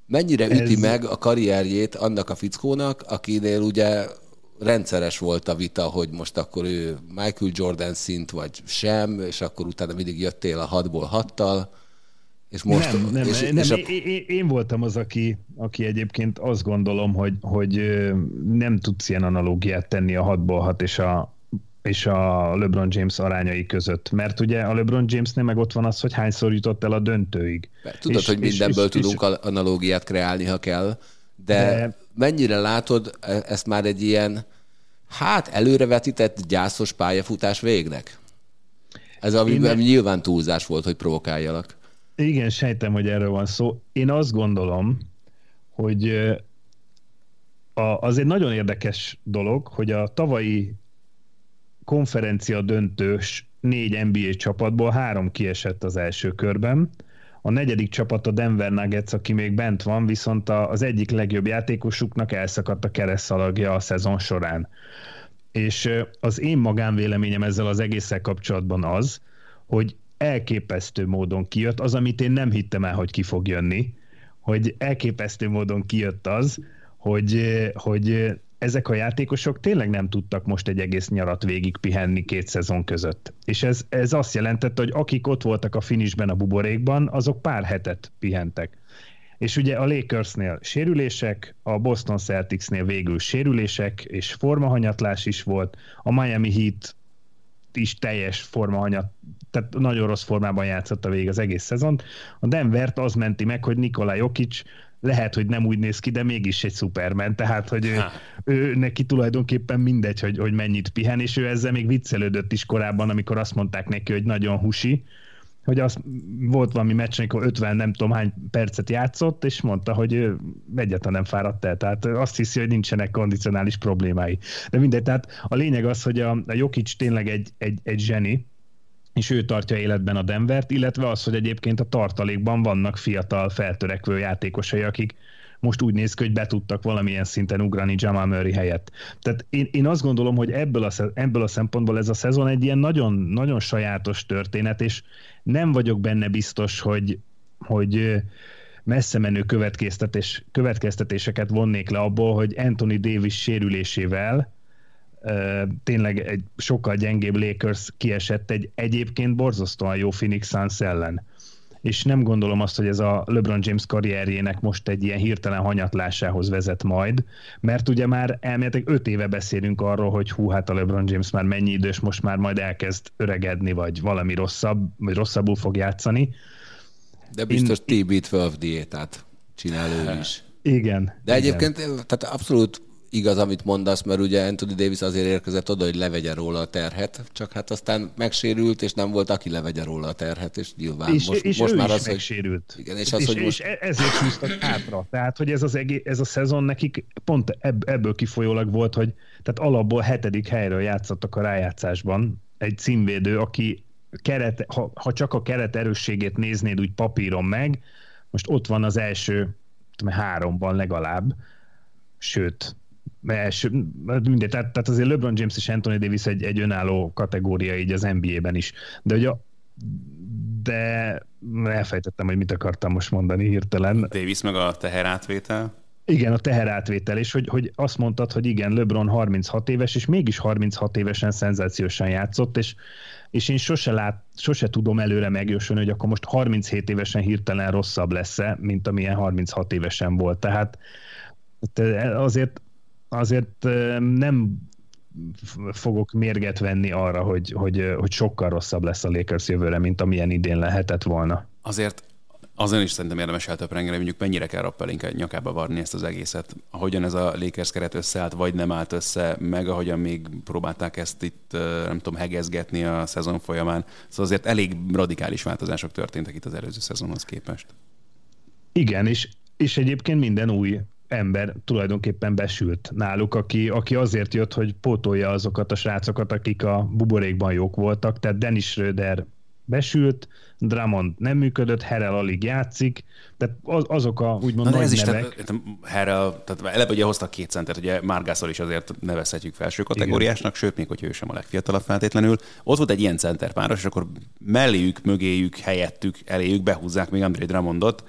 Mennyire üti Ez- meg a karrierjét annak a fickónak, akinél ugye rendszeres volt a vita, hogy most akkor ő Michael Jordan szint, vagy sem, és akkor utána mindig jöttél a hatból hattal, és most... nem, nem, és, nem és a, én, én, voltam az, aki, aki egyébként azt gondolom, hogy, hogy nem tudsz ilyen analógiát tenni a 6-ból 6 és a, és a LeBron James arányai között. Mert ugye a LeBron Jamesnél meg ott van az, hogy hányszor jutott el a döntőig. tudod, És- hogy mindenből és- tudunk és- analógiát kreálni, ha kell, de, De- mennyire látod e- ezt már egy ilyen, hát előrevetített gyászos pályafutás végnek? Ez ami, Én nyilván túlzás volt, hogy provokáljalak. Igen, sejtem, hogy erről van szó. Én azt gondolom, hogy a, az egy nagyon érdekes dolog, hogy a tavalyi konferencia döntős négy NBA csapatból három kiesett az első körben. A negyedik csapat a Denver Nuggets, aki még bent van, viszont az egyik legjobb játékosuknak elszakadt a keresztszalagja a szezon során. És az én magánvéleményem ezzel az egésszel kapcsolatban az, hogy elképesztő módon kijött az, amit én nem hittem el, hogy ki fog jönni, hogy elképesztő módon kijött az, hogy, hogy ezek a játékosok tényleg nem tudtak most egy egész nyarat végig pihenni két szezon között. És ez, ez azt jelentette, hogy akik ott voltak a finishben a buborékban, azok pár hetet pihentek. És ugye a Lakersnél sérülések, a Boston Celticsnél végül sérülések, és formahanyatlás is volt, a Miami Heat is teljes formahanyat, tehát nagyon rossz formában játszott a végig az egész szezont. A Denvert az menti meg, hogy Nikola Jokic lehet, hogy nem úgy néz ki, de mégis egy szupermen, tehát, hogy ő, ő neki tulajdonképpen mindegy, hogy, hogy mennyit pihen, és ő ezzel még viccelődött is korábban, amikor azt mondták neki, hogy nagyon husi, hogy az volt valami meccs, amikor 50 nem tudom hány percet játszott, és mondta, hogy ő egyáltalán nem fáradt el. Tehát azt hiszi, hogy nincsenek kondicionális problémái. De mindegy, tehát a lényeg az, hogy a, a Jokic tényleg egy, egy, egy zseni, és ő tartja életben a Denvert, illetve az, hogy egyébként a tartalékban vannak fiatal, feltörekvő játékosai, akik most úgy néz ki, hogy be tudtak valamilyen szinten ugrani Jamal Murray helyett. Tehát én, én azt gondolom, hogy ebből a, ebből a szempontból ez a szezon egy ilyen nagyon, nagyon sajátos történet, és nem vagyok benne biztos, hogy, hogy messze menő következtetés, következtetéseket vonnék le abból, hogy Anthony Davis sérülésével tényleg egy sokkal gyengébb Lakers kiesett egy egyébként borzasztóan jó Phoenix Suns ellen és nem gondolom azt, hogy ez a LeBron James karrierjének most egy ilyen hirtelen hanyatlásához vezet majd, mert ugye már elméletileg öt éve beszélünk arról, hogy hú, hát a LeBron James már mennyi idős, most már majd elkezd öregedni, vagy valami rosszabb, vagy rosszabbul fog játszani. De biztos Én... TB12 diétát csinál ő is. Igen. De igen. egyébként tehát abszolút igaz, amit mondasz, mert ugye Anthony Davis azért érkezett oda, hogy levegye róla a terhet, csak hát aztán megsérült, és nem volt, aki levegye róla a terhet, és nyilván és, most, és most már is az, megsérült. Hogy, igen, és, az, és, hogy most... és ezért húztak hátra. Tehát, hogy ez, az egész, ez a szezon nekik pont ebből kifolyólag volt, hogy tehát alapból hetedik helyről játszottak a rájátszásban egy címvédő, aki keret, ha, ha csak a keret erősségét néznéd úgy papíron meg, most ott van az első tudom, háromban legalább, sőt, első, mindegy, tehát, tehát azért LeBron James és Anthony Davis egy, egy önálló kategória így az NBA-ben is. De hogy a, de elfejtettem, hogy mit akartam most mondani hirtelen. Davis meg a teherátvétel. Igen, a teherátvétel, és hogy, hogy azt mondtad, hogy igen, LeBron 36 éves, és mégis 36 évesen szenzációsan játszott, és, és én sose, lát, sose tudom előre megjósolni, hogy akkor most 37 évesen hirtelen rosszabb lesz-e, mint amilyen 36 évesen volt. Tehát azért azért nem fogok mérget venni arra, hogy, hogy, hogy sokkal rosszabb lesz a Lakers jövőre, mint amilyen idén lehetett volna. Azért azon is szerintem érdemes eltöprengeni, mondjuk mennyire kell rappelinket nyakába varni ezt az egészet. Ahogyan ez a Lakers keret összeállt, vagy nem állt össze, meg ahogyan még próbálták ezt itt, nem tudom, hegezgetni a szezon folyamán. Szóval azért elég radikális változások történtek itt az előző szezonhoz képest. Igen, és, és egyébként minden új ember tulajdonképpen besült náluk, aki, aki azért jött, hogy pótolja azokat a srácokat, akik a buborékban jók voltak, tehát Dennis Schröder besült, Drummond nem működött, Herel alig játszik, tehát az, azok a úgymond Na, nagy ez nevek. Is, tehát, Herel, tehát eleve ugye hoztak két centert, ugye Márgászor is azért nevezhetjük felső kategóriásnak, Igen. sőt, még hogyha ő sem a legfiatalabb feltétlenül. Ott volt egy ilyen centerpáros, és akkor melléjük, mögéjük, helyettük, eléjük behúzzák még André Drummondot,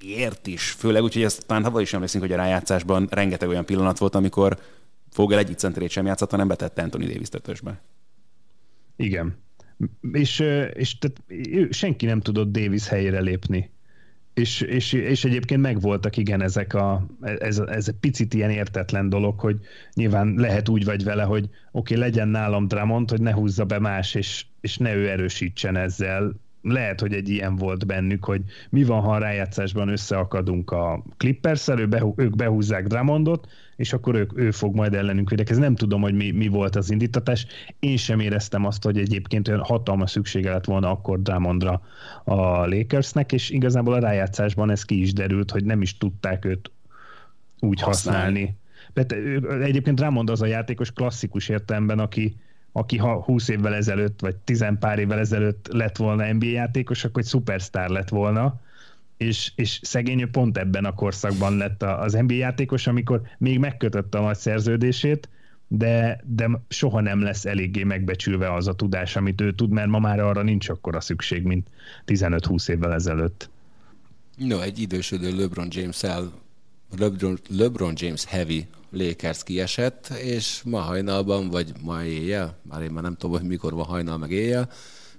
ért is, főleg úgy, hogy ezt talán havas is emlékszünk, hogy a rájátszásban rengeteg olyan pillanat volt, amikor Fogel egyik centerét sem játszott, hanem betette Anthony Davis tötösbe. Igen. És, és tehát senki nem tudott Davis helyére lépni. És, és, és egyébként megvoltak, igen, ezek a, ez, ez egy picit ilyen értetlen dolog, hogy nyilván lehet úgy vagy vele, hogy oké, okay, legyen nálam Dramont, hogy ne húzza be más, és, és ne ő erősítsen ezzel, lehet, hogy egy ilyen volt bennük, hogy mi van, ha a rájátszásban összeakadunk a clippers ő behu, ők behúzzák Drummondot, és akkor ők, ő fog majd ellenünk védekezni. Nem tudom, hogy mi, mi volt az indítatás. Én sem éreztem azt, hogy egyébként olyan hatalmas szüksége lett volna akkor Drummondra a Lakersnek, és igazából a rájátszásban ez ki is derült, hogy nem is tudták őt úgy használni. használni. Tehát egyébként Drummond az a játékos klasszikus értelemben, aki, aki ha 20 évvel ezelőtt, vagy 10 pár évvel ezelőtt lett volna NBA játékos, akkor egy szupersztár lett volna, és, és szegény pont ebben a korszakban lett az NBA játékos, amikor még megkötötte a nagy szerződését, de, de soha nem lesz eléggé megbecsülve az a tudás, amit ő tud, mert ma már arra nincs akkora szükség, mint 15-20 évvel ezelőtt. No, egy idősödő LeBron James-el, LeBron, LeBron James heavy Lakers kiesett, és ma hajnalban, vagy ma éjjel, már én már nem tudom, hogy mikor van hajnal meg éjjel,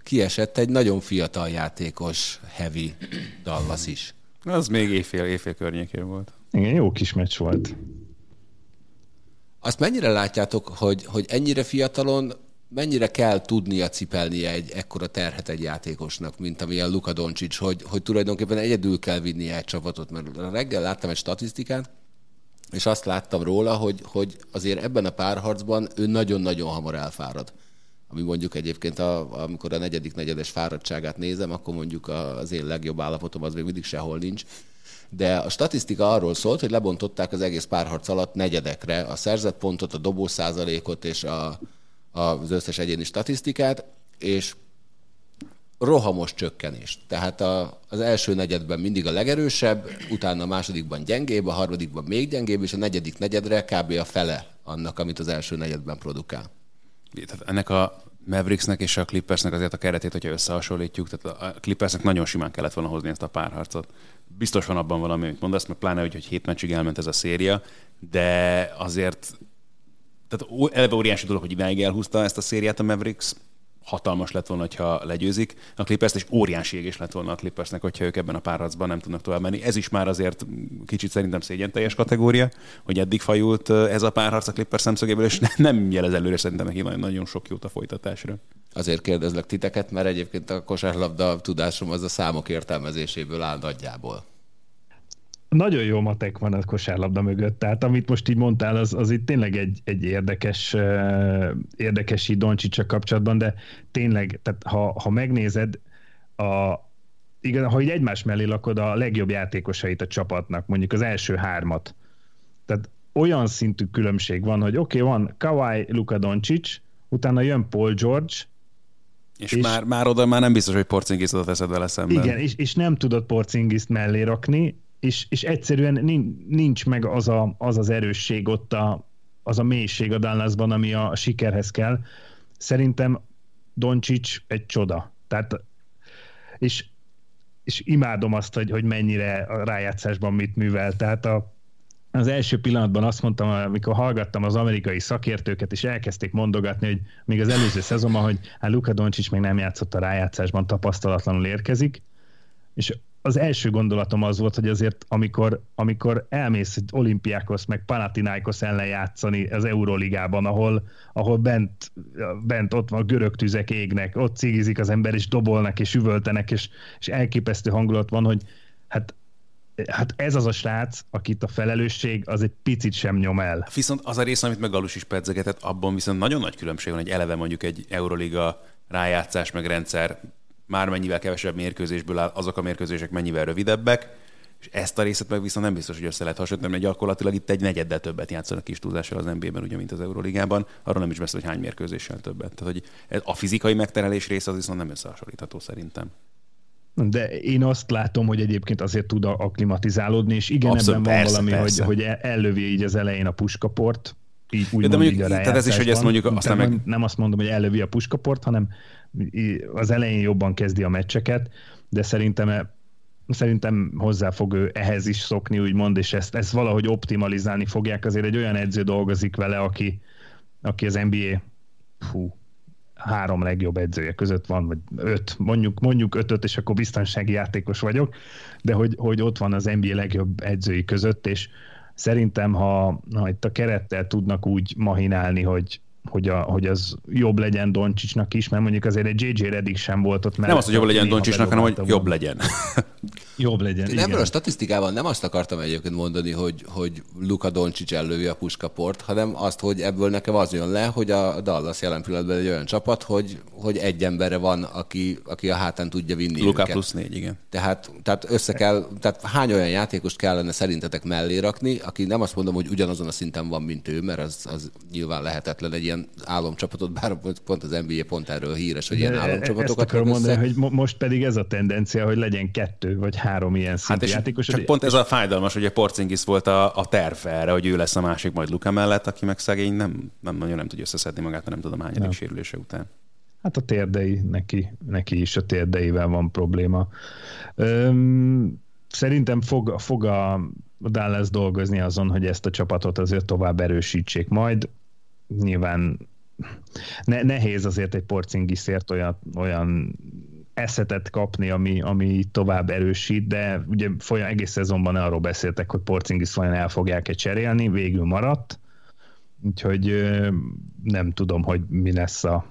kiesett egy nagyon fiatal játékos heavy Dallas is. Az még éjfél, éjfél környékén volt. Igen, jó kis meccs volt. Azt mennyire látjátok, hogy, hogy ennyire fiatalon mennyire kell tudnia cipelnie egy ekkora terhet egy játékosnak, mint amilyen Luka Doncic, hogy, hogy tulajdonképpen egyedül kell vinnie egy csapatot, mert reggel láttam egy statisztikát, és azt láttam róla, hogy, hogy azért ebben a párharcban ő nagyon-nagyon hamar elfárad. ami mondjuk egyébként, a, amikor a negyedik negyedes fáradtságát nézem, akkor mondjuk az én legjobb állapotom az még mindig sehol nincs. De a statisztika arról szólt, hogy lebontották az egész párharc alatt negyedekre a szerzett pontot, a dobó százalékot és a, az összes egyéni statisztikát, és rohamos csökkenést. Tehát a, az első negyedben mindig a legerősebb, utána a másodikban gyengébb, a harmadikban még gyengébb, és a negyedik negyedre kb. a fele annak, amit az első negyedben produkál. Tehát ennek a Mavericksnek és a Clippersnek azért a keretét, hogyha összehasonlítjuk, tehát a Clippersnek nagyon simán kellett volna hozni ezt a párharcot. Biztos van abban valami, amit mondasz, mert pláne, hogy, hogy hét meccsig elment ez a széria, de azért tehát eleve óriási dolog, hogy idáig elhúzta ezt a szériát a Mavericks, hatalmas lett volna, ha legyőzik a Clippers, és óriási égés lett volna a Clippersnek, hogyha ők ebben a párharcban nem tudnak tovább menni. Ez is már azért kicsit szerintem szégyen teljes kategória, hogy eddig fajult ez a párharc a Clippers szemszögéből, és nem jelez előre szerintem neki nagyon sok jót a folytatásra. Azért kérdezlek titeket, mert egyébként a kosárlabda tudásom az a számok értelmezéséből áll nagyjából nagyon jó matek van a kosárlabda mögött, tehát amit most így mondtál, az, az itt tényleg egy, egy érdekes, uh, érdekes így Doncsicsa kapcsolatban, de tényleg, tehát ha, ha megnézed, a, igen, ha így egymás mellé lakod a legjobb játékosait a csapatnak, mondjuk az első hármat, tehát olyan szintű különbség van, hogy oké, okay, van Kawhi, Luka Doncic, utána jön Paul George, és, és már, már oda már nem biztos, hogy Porcingiszt veszed vele szemben. Igen, és, és nem tudod Porcingiszt mellé rakni, és, és egyszerűen nincs meg az, a, az az erősség ott, a, az a mélység a Dallasban, ami a sikerhez kell. Szerintem Doncsics egy csoda. Tehát, és, és imádom azt, hogy, hogy mennyire a rájátszásban mit művel. Tehát a, az első pillanatban azt mondtam, amikor hallgattam az amerikai szakértőket, és elkezdték mondogatni, hogy még az előző szezonban, hogy hát Luka Doncsics még nem játszott a rájátszásban, tapasztalatlanul érkezik, és az első gondolatom az volt, hogy azért amikor, amikor elmész egy olimpiákhoz, meg Panathinaikos ellen játszani az Euróligában, ahol, ahol bent, bent ott van görög tüzek égnek, ott cigizik az ember, és dobolnak, és üvöltenek, és, és elképesztő hangulat van, hogy hát hát ez az a srác, akit a felelősség az egy picit sem nyom el. Viszont az a rész, amit meg Galus is pedzegetett, abban viszont nagyon nagy különbség van, hogy eleve mondjuk egy Euroliga rájátszás meg rendszer már mennyivel kevesebb mérkőzésből áll, azok a mérkőzések mennyivel rövidebbek, és ezt a részet meg viszont nem biztos, hogy össze lehet hasonlítani, mert gyakorlatilag itt egy negyeddel többet játszanak kis túlzással az NBA-ben, ugye, mint az Euróligában. Arról nem is beszél, hogy hány mérkőzéssel többet. Tehát, hogy ez a fizikai megterelés része az viszont nem összehasonlítható szerintem. De én azt látom, hogy egyébként azért tud aklimatizálódni, és igen, Abszolút, ebben van persze, valami, persze. hogy, hogy ellövi így az elején a puskaport, így úgy de mondjuk, így a tehát ez is, hogy ezt mondjuk aztán meg... Nem azt mondom, hogy ellövi a puskaport, hanem az elején jobban kezdi a meccseket, de szerintem szerintem hozzá fog ő ehhez is szokni, úgymond, és ezt, ezt valahogy optimalizálni fogják. Azért egy olyan edző dolgozik vele, aki, aki az NBA hú, három legjobb edzője között van, vagy öt, mondjuk, mondjuk ötöt, és akkor biztonsági játékos vagyok, de hogy, hogy ott van az NBA legjobb edzői között, és szerintem, ha, ha itt a kerettel tudnak úgy mahinálni, hogy, hogy, a, hogy az jobb legyen Doncsicsnak is, mert mondjuk azért egy JJ Redick sem volt ott. Nem az, hogy jobb legyen Doncsicsnak, hanem hogy jobb legyen. jobb legyen, Én igen. Ebből a statisztikában nem azt akartam egyébként mondani, hogy, hogy Luka Doncsics ellövi a puskaport, hanem azt, hogy ebből nekem az jön le, hogy a Dallas jelen pillanatban egy olyan csapat, hogy, hogy egy emberre van, aki, aki a hátán tudja vinni Luka őket. plusz négy, igen. Tehát, tehát össze kell, tehát hány olyan játékost kellene szerintetek mellé rakni, aki nem azt mondom, hogy ugyanazon a szinten van, mint ő, mert az, az nyilván lehetetlen egy ilyen álomcsapatot, bár pont az NBA pont erről híres, hogy ilyen álomcsapatokat ezt akarom mondani, hogy most pedig ez a tendencia, hogy legyen kettő vagy három ilyen szintű hát játékos. Csak pont ez a fájdalmas, hogy a Porcingis volt a, a terv erre, hogy ő lesz a másik majd Luka mellett, aki meg szegény nem, nem nagyon nem tudja összeszedni magát, nem tudom hányadik ja. sérülése után. Hát a térdei, neki, neki is a térdeivel van probléma. Öm, szerintem fog, fog a Dallas dolgozni azon, hogy ezt a csapatot azért tovább erősítsék majd. Nyilván ne, nehéz azért egy porcingiszért olyan, olyan eszetet kapni, ami, ami tovább erősít, de ugye folyam, egész szezonban arról beszéltek, hogy Porzingis vajon el fogják-e cserélni, végül maradt, úgyhogy nem tudom, hogy mi lesz a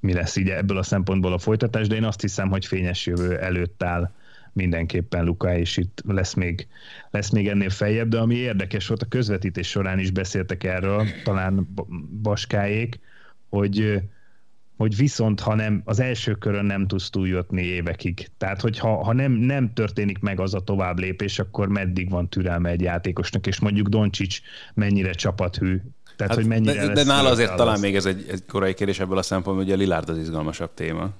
mi lesz így ebből a szempontból a folytatás, de én azt hiszem, hogy fényes jövő előtt áll mindenképpen Luka, és itt lesz még, lesz még ennél feljebb, de ami érdekes volt, a közvetítés során is beszéltek erről, talán Baskáék, hogy hogy viszont ha nem, az első körön nem tudsz túljutni évekig. Tehát, hogy ha, ha nem, nem történik meg az a tovább lépés, akkor meddig van türelme egy játékosnak, és mondjuk Doncsics mennyire csapathű, tehát, hát, hogy mennyire de, de nála azért talán még ez egy, egy korai kérdés ebből a szempontból, hogy a Lillard az izgalmasabb téma.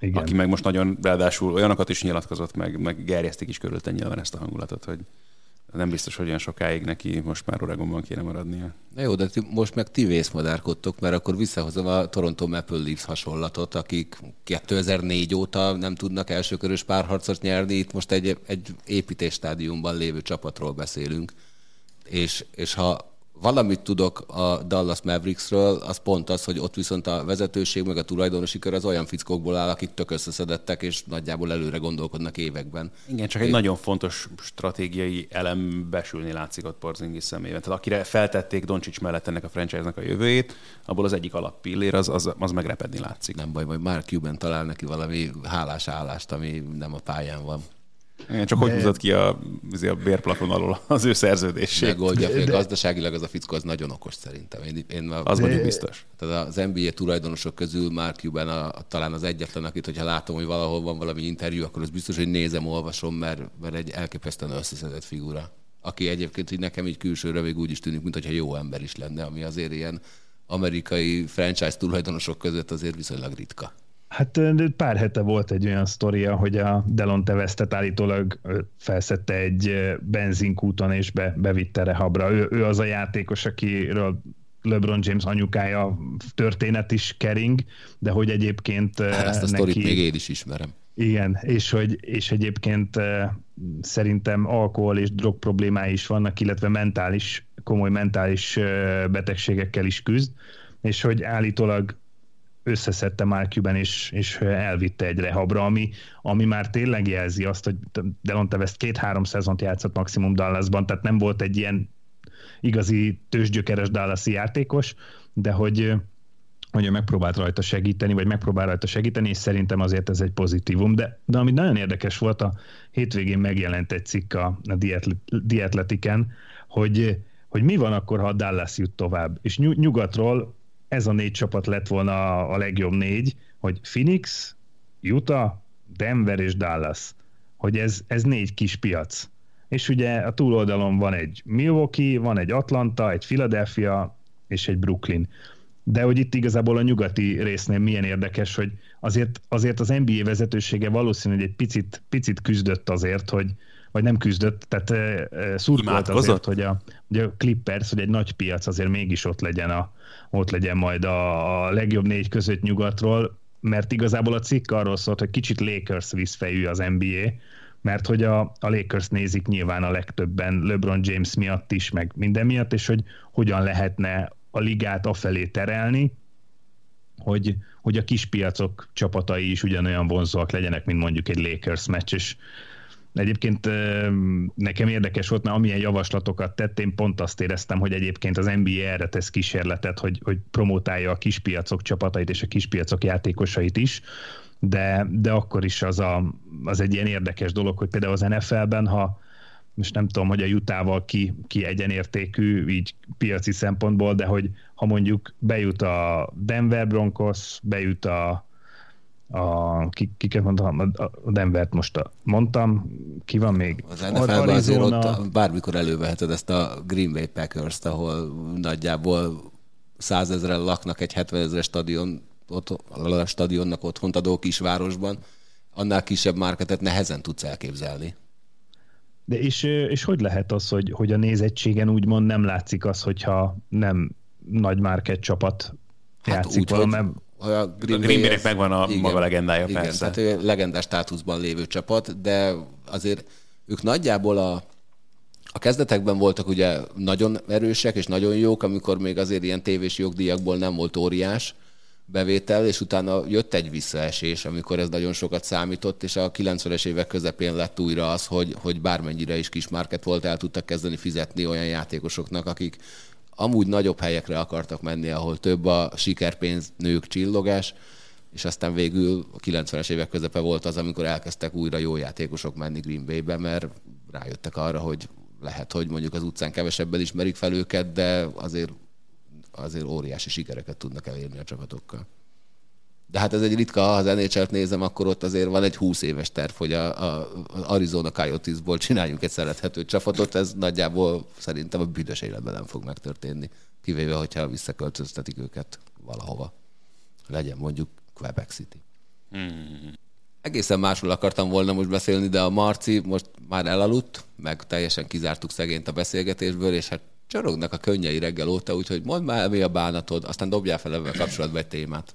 Igen. Aki meg most nagyon, ráadásul olyanokat is nyilatkozott, meg, meg gerjesztik is körülötte nyilván ezt a hangulatot, hogy nem biztos, hogy olyan sokáig neki most már Oregonban kéne maradnia. Na jó, de ti, most meg ti vészmadárkodtok, mert akkor visszahozom a Toronto Maple Leafs hasonlatot, akik 2004 óta nem tudnak elsőkörös párharcot nyerni, itt most egy, egy építésstádiumban lévő csapatról beszélünk, és, és ha valamit tudok a Dallas Mavericksről, az pont az, hogy ott viszont a vezetőség meg a tulajdonosi kör az olyan fickókból áll, akik tök összeszedettek, és nagyjából előre gondolkodnak években. Igen, csak egy Én... nagyon fontos stratégiai elem besülni látszik ott Porzingis szemében. Tehát akire feltették Doncsics mellett ennek a franchise-nak a jövőjét, abból az egyik alappillér az, az, az megrepedni látszik. Nem baj, majd Mark Cuban talál neki valami hálás állást, ami nem a pályán van. Igen, csak de... hogy húzott ki a, a bérplafon alól az ő szerződését. Megoldja, de... gazdaságilag az a fickó az nagyon okos szerintem. Én, én az mondjuk biztos. Tehát az NBA tulajdonosok közül Mark Cuban a, a, talán az egyetlen, akit, hogyha látom, hogy valahol van valami interjú, akkor az biztos, hogy nézem, olvasom, mert, mert egy elképesztően összeszedett figura. Aki egyébként így nekem így külsőre még úgy is tűnik, mintha jó ember is lenne, ami azért ilyen amerikai franchise tulajdonosok között azért viszonylag ritka. Hát pár hete volt egy olyan sztoria, hogy a Delon Tevesztet állítólag felszette egy benzinkúton és be, bevitte rehabra. Ő, ő az a játékos, akiről LeBron James anyukája történet is kering, de hogy egyébként hát Ezt a neki... sztorit még én is ismerem. Igen, és, hogy, és egyébként szerintem alkohol és drog problémái is vannak, illetve mentális, komoly mentális betegségekkel is küzd, és hogy állítólag összeszedte már Cuban, és, és elvitte egy rehabra, ami, ami már tényleg jelzi azt, hogy Delon Tevest két-három szezont játszott maximum Dallasban, tehát nem volt egy ilyen igazi tőzsgyökeres Dallasi játékos, de hogy hogy megpróbált rajta segíteni, vagy megpróbál rajta segíteni, és szerintem azért ez egy pozitívum. De, de ami nagyon érdekes volt, a hétvégén megjelent egy cikk a, a Diatletiken, hogy, hogy mi van akkor, ha Dallas jut tovább. És nyugatról ez a négy csapat lett volna a legjobb négy, hogy Phoenix, Utah, Denver és Dallas. Hogy ez, ez négy kis piac. És ugye a túloldalon van egy Milwaukee, van egy Atlanta, egy Philadelphia és egy Brooklyn. De hogy itt igazából a nyugati résznél milyen érdekes, hogy azért, azért az NBA vezetősége valószínű, hogy egy picit, picit küzdött azért, hogy, vagy nem küzdött, tehát szurkolt azért, hogy a, hogy a Clippers, hogy egy nagy piac azért mégis ott legyen, a, ott legyen majd a, a legjobb négy között nyugatról, mert igazából a cikk arról szólt, hogy kicsit Lakers vízfejű az NBA, mert hogy a, a Lakers nézik nyilván a legtöbben LeBron James miatt is, meg minden miatt, és hogy hogyan lehetne a ligát afelé terelni, hogy, hogy a kispiacok csapatai is ugyanolyan vonzóak legyenek, mint mondjuk egy Lakers meccs, és Egyébként nekem érdekes volt, mert amilyen javaslatokat tett, én pont azt éreztem, hogy egyébként az NBA erre tesz kísérletet, hogy, hogy promotálja a kispiacok csapatait és a kispiacok játékosait is, de, de akkor is az, a, az egy ilyen érdekes dolog, hogy például az NFL-ben, ha most nem tudom, hogy a jutával ki, ki egyenértékű, így piaci szempontból, de hogy ha mondjuk bejut a Denver Broncos, bejut a, a, ki, kiket mondtam, a Denvert most mondtam, ki van még? Az NFL-ben azért ott bármikor előveheted ezt a Green Bay Packers-t, ahol nagyjából százezren laknak egy 70 ezeres stadion, ott, a stadionnak otthont adó kisvárosban, annál kisebb márketet nehezen tudsz elképzelni. De és, és hogy lehet az, hogy, hogy a nézettségen úgymond nem látszik az, hogyha nem nagy márket csapat hát játszik úgy, valami, hogy a Green, a Green Bay-nek megvan a igen, maga legendája, igen, persze. tehát legendás státuszban lévő csapat, de azért ők nagyjából a, a kezdetekben voltak ugye nagyon erősek és nagyon jók, amikor még azért ilyen tévés jogdíjakból nem volt óriás bevétel, és utána jött egy visszaesés, amikor ez nagyon sokat számított, és a 90-es évek közepén lett újra az, hogy, hogy bármennyire is kis market volt, el tudtak kezdeni fizetni olyan játékosoknak, akik amúgy nagyobb helyekre akartak menni, ahol több a sikerpénz, nők, csillogás, és aztán végül a 90-es évek közepe volt az, amikor elkezdtek újra jó játékosok menni Green Bay-be, mert rájöttek arra, hogy lehet, hogy mondjuk az utcán kevesebben ismerik fel őket, de azért, azért óriási sikereket tudnak elérni a csapatokkal. De hát ez egy ritka, ha az nhl nézem, akkor ott azért van egy 20 éves terv, hogy a, a, az Arizona Coyotes-ból csináljunk egy szerethető csapatot, ez nagyjából szerintem a büdös életben nem fog megtörténni. Kivéve, hogyha visszaköltöztetik őket valahova. Legyen mondjuk Quebec City. Hmm. Egészen másról akartam volna most beszélni, de a Marci most már elaludt, meg teljesen kizártuk szegényt a beszélgetésből, és hát csorognak a könnyei reggel óta, úgyhogy mondd már, mi a bánatod, aztán dobjál fel ebben kapcsolatban egy témát.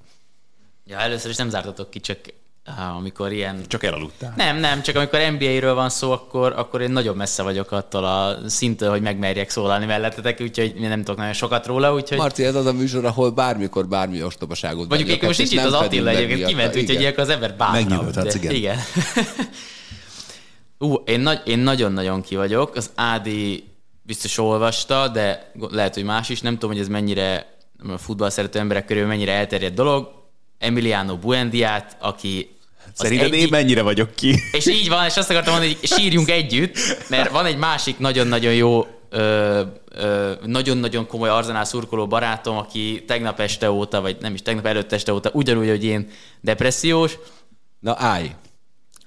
Ja, először is nem zártatok ki, csak amikor ilyen... Csak elaludtál. Nem, nem, csak amikor NBA-ről van szó, akkor, akkor én nagyon messze vagyok attól a szinttől, hogy megmerjek szólalni mellettetek, úgyhogy nem tudok nagyon sokat róla, úgyhogy... Marci, ez az a műsor, ahol bármikor bármi ostobaságot Mondjuk én most nincs itt az Attila egyébként, kiment, úgyhogy ilyenkor az ember bánna. Megnyugodhatsz, igen. igen. Ú, én, nagy, én nagyon-nagyon ki vagyok. Az Ádi biztos olvasta, de lehet, hogy más is. Nem tudom, hogy ez mennyire a futball szerető emberek körül mennyire elterjedt dolog Emiliano Buendiát, aki Szerinted egyik... én mennyire vagyok ki? És így van, és azt akartam mondani, hogy sírjunk együtt, mert van egy másik nagyon-nagyon jó, ö, ö, nagyon-nagyon komoly arzenál szurkoló barátom, aki tegnap este óta, vagy nem is tegnap előtt este óta, ugyanúgy, hogy én depressziós. Na állj!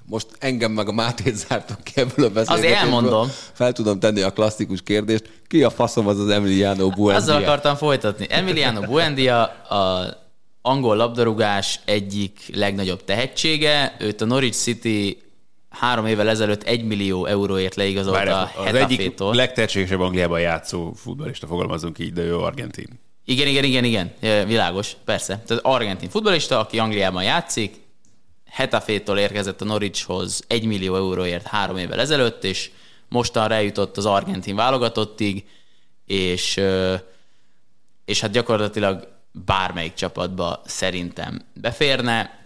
Most engem meg a Mátét zártok ki ebből a beszélgetésből. Azért elmondom. Fel tudom tenni a klasszikus kérdést. Ki a faszom az az Emiliano Buendia? Azzal akartam folytatni. Emiliano Buendia a angol labdarúgás egyik legnagyobb tehetsége. Őt a Norwich City három évvel ezelőtt egy millió euróért leigazolt a Az egyik legtehetségesebb Angliában játszó futballista, fogalmazunk így, de ő argentin. Igen, igen, igen, igen, világos, persze. Tehát argentin futballista, aki Angliában játszik, Hetafétól érkezett a Norwichhoz egy millió euróért három évvel ezelőtt, és mostanra eljutott az argentin válogatottig, és, és hát gyakorlatilag bármelyik csapatba szerintem beférne,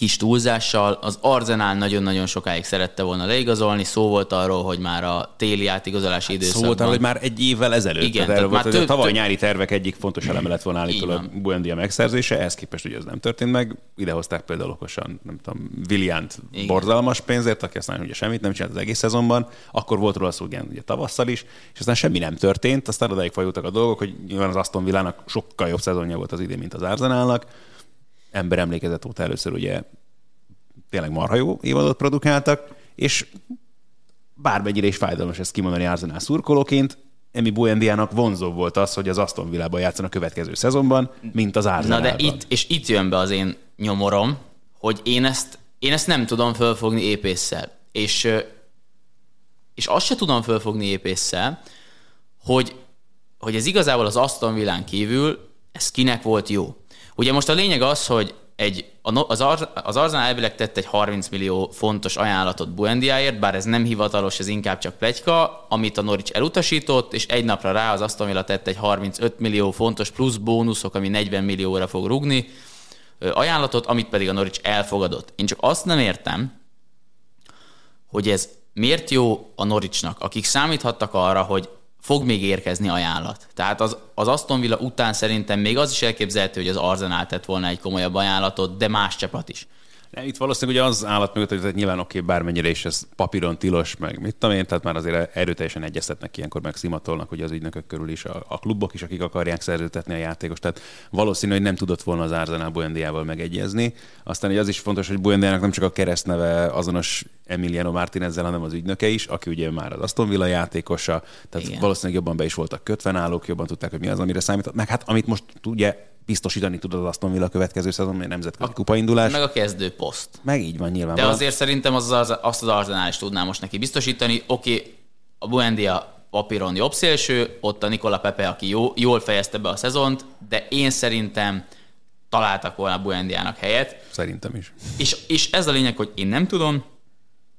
kis túlzással. Az Arzenál nagyon-nagyon sokáig szerette volna leigazolni, szó volt arról, hogy már a téli átigazolási hát időszakban... Szó volt arról, hogy már egy évvel ezelőtt. Igen, tehát volt, már több, a tavaly nyári tervek egyik fontos eleme lett volna állítólag Buendia megszerzése, ehhez képest ugye ez nem történt meg. Idehozták például okosan, nem tudom, Williant borzalmas pénzért, aki aztán ugye semmit nem csinált az egész szezonban. Akkor volt róla szó, igen, ugye tavasszal is, és aztán semmi nem történt, aztán odáig fajultak a dolgok, hogy nyilván az Aston Villának sokkal jobb szezonja volt az idén, mint az Arzenálnak ember emlékezett óta először ugye tényleg marha jó évadot produkáltak, és bármennyire is fájdalmas ezt kimondani Arsenal szurkolóként, Emi Buendiának vonzó volt az, hogy az Aston Villában játszon a következő szezonban, mint az Arsenalban. Na de itt, és itt jön be az én nyomorom, hogy én ezt, én ezt nem tudom fölfogni épésszel. És, és azt se tudom fölfogni épésszel, hogy, hogy ez igazából az Aston Villán kívül, ez kinek volt jó. Ugye most a lényeg az, hogy egy, az, az Arsenal elvileg tett egy 30 millió fontos ajánlatot Buendiáért, bár ez nem hivatalos, ez inkább csak plegyka, amit a Norwich elutasított, és egy napra rá az Aston Villa tett egy 35 millió fontos plusz bónuszok, ami 40 millióra fog rugni, ajánlatot, amit pedig a Norwich elfogadott. Én csak azt nem értem, hogy ez miért jó a Norwichnak, akik számíthattak arra, hogy fog még érkezni ajánlat. Tehát az, az Aston Villa után szerintem még az is elképzelhető, hogy az Arsenal tett volna egy komolyabb ajánlatot, de más csapat is. Nem, itt valószínűleg ugye az állat mögött, hogy nyilván oké, okay, bármennyire is ez papíron tilos, meg mit tudom én, tehát már azért erőteljesen egyeztetnek ilyenkor, meg szimatolnak, hogy az ügynökök körül is a, a klubok is, akik akarják szerződtetni a játékos. Tehát valószínű, hogy nem tudott volna az Arsenal Buendiával megegyezni. Aztán hogy az is fontos, hogy Buendiának nem csak a keresztneve azonos Emiliano Martinezzel, hanem az ügynöke is, aki ugye már az Aston Villa játékosa, tehát Igen. valószínűleg jobban be is voltak kötve náluk, jobban tudták, hogy mi az, amire számított. Meg hát amit most ugye biztosítani tudod az Aston Villa következő szezon, egy nemzetközi kupaindulás. Meg a kezdő poszt. Meg így van nyilván. De azért szerintem az, az, azt az Arsenal is tudná most neki biztosítani. Oké, okay, a Buendia papíron jobb szélső, ott a Nikola Pepe, aki jó, jól fejezte be a szezont, de én szerintem találtak volna a Buendiának helyet. Szerintem is. És, és ez a lényeg, hogy én nem tudom,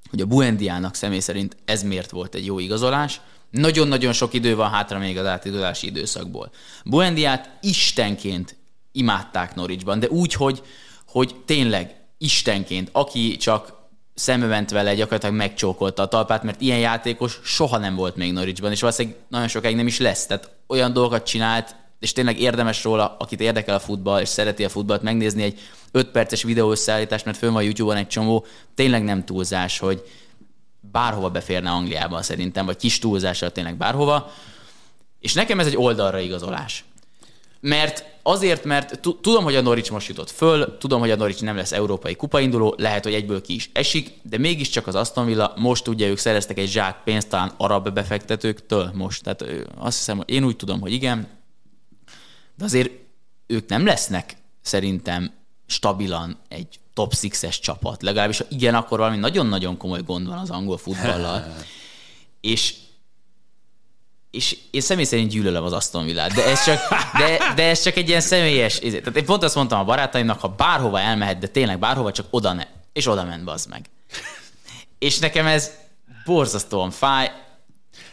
hogy a Buendiának személy szerint ez miért volt egy jó igazolás. Nagyon-nagyon sok idő van hátra még az átigazolási időszakból. Buendiát istenként imádták Norwichban, de úgy, hogy, hogy tényleg istenként, aki csak szembe ment vele, gyakorlatilag megcsókolta a talpát, mert ilyen játékos soha nem volt még Norwichban, és valószínűleg nagyon sokáig nem is lesz. Tehát olyan dolgokat csinált, és tényleg érdemes róla, akit érdekel a futball, és szereti a futballt, megnézni egy 5 perces videó összeállítást, mert fönn van YouTube-on egy csomó, tényleg nem túlzás, hogy bárhova beférne Angliában szerintem, vagy kis túlzással tényleg bárhova. És nekem ez egy oldalra igazolás. Mert azért, mert tudom, hogy a Norwich most jutott föl, tudom, hogy a Norwich nem lesz európai kupainduló, lehet, hogy egyből ki is esik, de mégiscsak az Aston Villa most ugye ők szereztek egy zsák pénzt talán arab befektetőktől most. Tehát azt hiszem, hogy én úgy tudom, hogy igen, de azért ők nem lesznek szerintem stabilan egy top 6-es csapat. Legalábbis ha igen, akkor valami nagyon-nagyon komoly gond van az angol futballal. és és én személy szerint gyűlölöm az Aston Villát, de ez csak, de, de ez csak egy ilyen személyes... Tehát én pont azt mondtam a barátaimnak, ha bárhova elmehet, de tényleg bárhova, csak oda ne. És oda ment, az meg. És nekem ez borzasztóan fáj,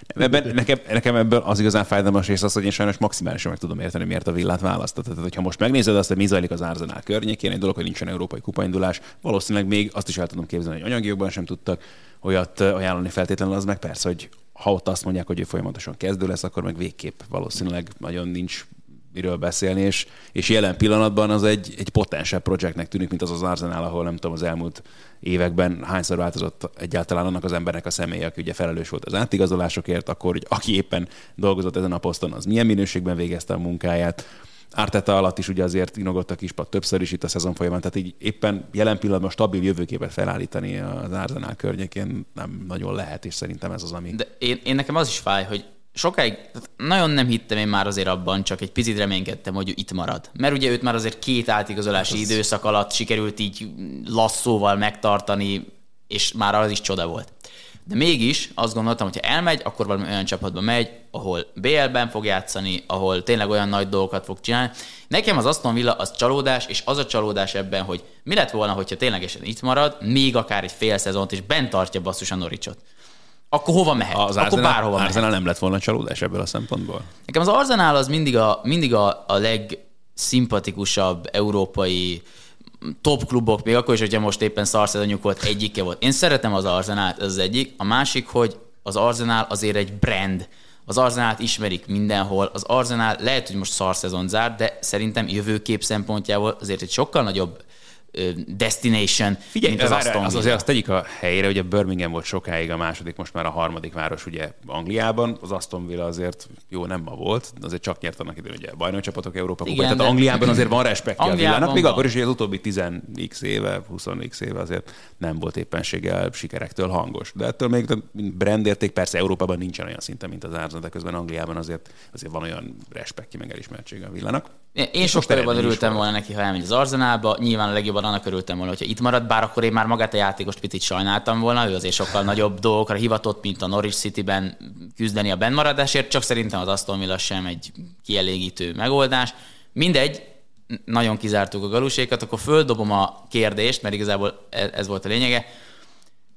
Ebben, nekem, nekem ebből az igazán fájdalmas rész az, hogy én sajnos maximálisan meg tudom érteni, miért a villát választott. Tehát, hogyha most megnézed azt, hogy mi zajlik az Arsenal környékén, egy dolog, hogy nincsen európai kupaindulás, valószínűleg még azt is el tudom képzelni, hogy anyagiokban sem tudtak olyat ajánlani feltétlenül, az meg persze, hogy ha ott azt mondják, hogy ő folyamatosan kezdő lesz, akkor meg végképp valószínűleg nagyon nincs miről beszélni, és, és jelen pillanatban az egy, egy potensebb projektnek tűnik, mint az az Arsenal, ahol nem tudom, az elmúlt években hányszor változott egyáltalán annak az embernek a személye, aki ugye felelős volt az átigazolásokért, akkor hogy aki éppen dolgozott ezen a poszton, az milyen minőségben végezte a munkáját. Árteta alatt is ugye azért inogott a kispad többször is itt a szezon folyamán, tehát így éppen jelen pillanatban stabil jövőképet felállítani az Arsenal környékén nem nagyon lehet, és szerintem ez az, ami... De én, én nekem az is fáj, hogy sokáig nagyon nem hittem én már azért abban, csak egy picit reménykedtem, hogy ő itt marad. Mert ugye őt már azért két átigazolási hát időszak alatt sikerült így lasszóval megtartani, és már az is csoda volt. De mégis azt gondoltam, hogy ha elmegy, akkor valami olyan csapatba megy, ahol BL-ben fog játszani, ahol tényleg olyan nagy dolgokat fog csinálni. Nekem az Aston Villa az csalódás, és az a csalódás ebben, hogy mi lett volna, hogyha ténylegesen itt marad, még akár egy fél szezont, és bent tartja basszus a Noricsot akkor hova mehet? Az akkor Arsenal, bárhova mehet. Arsenal nem lett volna csalódás ebből a szempontból? Nekem az Arsenal az mindig a, mindig a, a legszimpatikusabb európai top klubok, még akkor is, hogyha most éppen szarszezonjuk volt, egyike volt. Én szeretem az Arsenal, ez az egyik. A másik, hogy az Arsenal azért egy brand. Az Arzenát ismerik mindenhol. Az Arsenal lehet, hogy most szarszezon zár, de szerintem jövőkép szempontjából azért egy sokkal nagyobb destination, Figyelj, mint az Aston Az azért azt tegyük a helyére, hogy a Birmingham volt sokáig a második, most már a harmadik város ugye Angliában, az Aston Villa azért jó nem ma volt, azért csak nyert annak idején ugye bajnokcsapatok Európa Igen, Tehát de... Angliában azért van respektje a villának, még akkor is, hogy az utóbbi 10x éve, 20x éve azért nem volt éppenséggel sikerektől hangos. De ettől még brandérték persze Európában nincsen olyan szinten, mint az Arsenal, de közben Angliában azért, azért van olyan respektje, meg elismertsége a villának. Én sokkal jobban örültem volna neki, ha elmegy az Arzenálba. Nyilván a legjobban annak örültem volna, hogyha itt marad, bár akkor én már magát a játékost picit sajnáltam volna, ő azért sokkal nagyobb dolgokra hivatott, mint a Norwich City-ben küzdeni a bennmaradásért, csak szerintem az Aston Villa sem egy kielégítő megoldás. Mindegy, nagyon kizártuk a galusékat, akkor földobom a kérdést, mert igazából e- ez volt a lényege.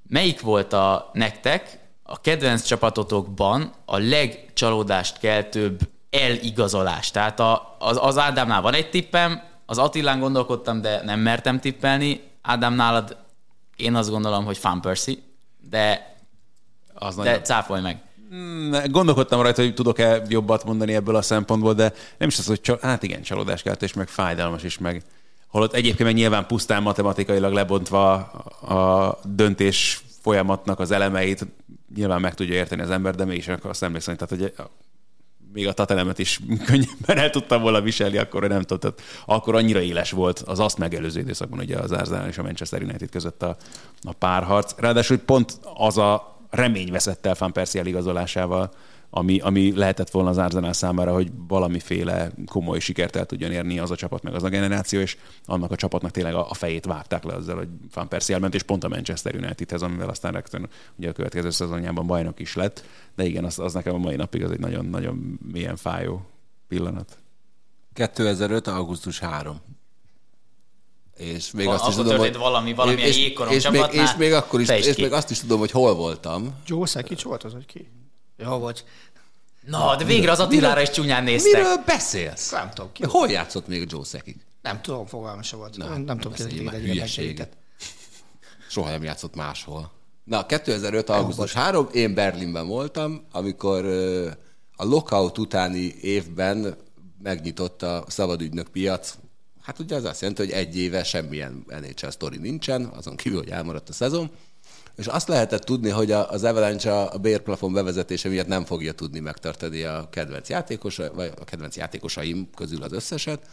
Melyik volt a nektek a kedvenc csapatotokban a legcsalódást keltőbb eligazolás. Tehát az, az Ádámnál van egy tippem, az Attilán gondolkodtam, de nem mertem tippelni. Ádám nálad én azt gondolom, hogy Fan Percy, de, az de nagyon... cáfolj meg. Hmm, gondolkodtam rajta, hogy tudok-e jobbat mondani ebből a szempontból, de nem is az, hogy csal... hát igen, csalódás kelt, és meg fájdalmas is, meg holott egyébként meg nyilván pusztán matematikailag lebontva a döntés folyamatnak az elemeit nyilván meg tudja érteni az ember, de mégis azt emlékszem, tehát hogy még a tatelemet is könnyebben el tudtam volna viselni, akkor nem tudtam. Akkor annyira éles volt az azt megelőző időszakban ugye az Arsenal és a Manchester United között a, a párharc. Ráadásul pont az a remény veszett el Van Persie eligazolásával, ami, ami lehetett volna az Arsenal számára, hogy valamiféle komoly sikert el tudjon érni az a csapat, meg az a generáció, és annak a csapatnak tényleg a, a fejét vágták le azzal, hogy Van Persie elment, és pont a Manchester Unitedhez, amivel aztán rögtön ugye a következő szezonjában bajnok is lett. De igen, az, az nekem a mai napig az egy nagyon-nagyon mélyen fájó pillanat. 2005. augusztus 3 és még Val- azt is tudom, hogy valami, valami és, és, és, még, és, még akkor is, és még azt is tudom, hogy hol voltam. Joe Szekics volt az, hogy ki? Jó, vagy. Na, de végre az Attilára is csúnyán néztek. Miről beszélsz? Nem tudom. Ki Hol játszott még Joe Szekig? Nem tudom, fogalma se volt. Na, nem, nem tudom, ki egy hülyeséget. Soha nem játszott máshol. Na, 2005. augusztus 3, én Berlinben voltam, amikor a lockout utáni évben megnyitott a szabadügynök piac. Hát ugye az azt jelenti, hogy egy éve semmilyen NHL sztori nincsen, azon kívül, hogy elmaradt a szezon És azt lehetett tudni, hogy az Avalanche a bérplafon bevezetése miatt nem fogja tudni megtartani a kedvenc játékosa, vagy a kedvenc játékosaim közül az összeset,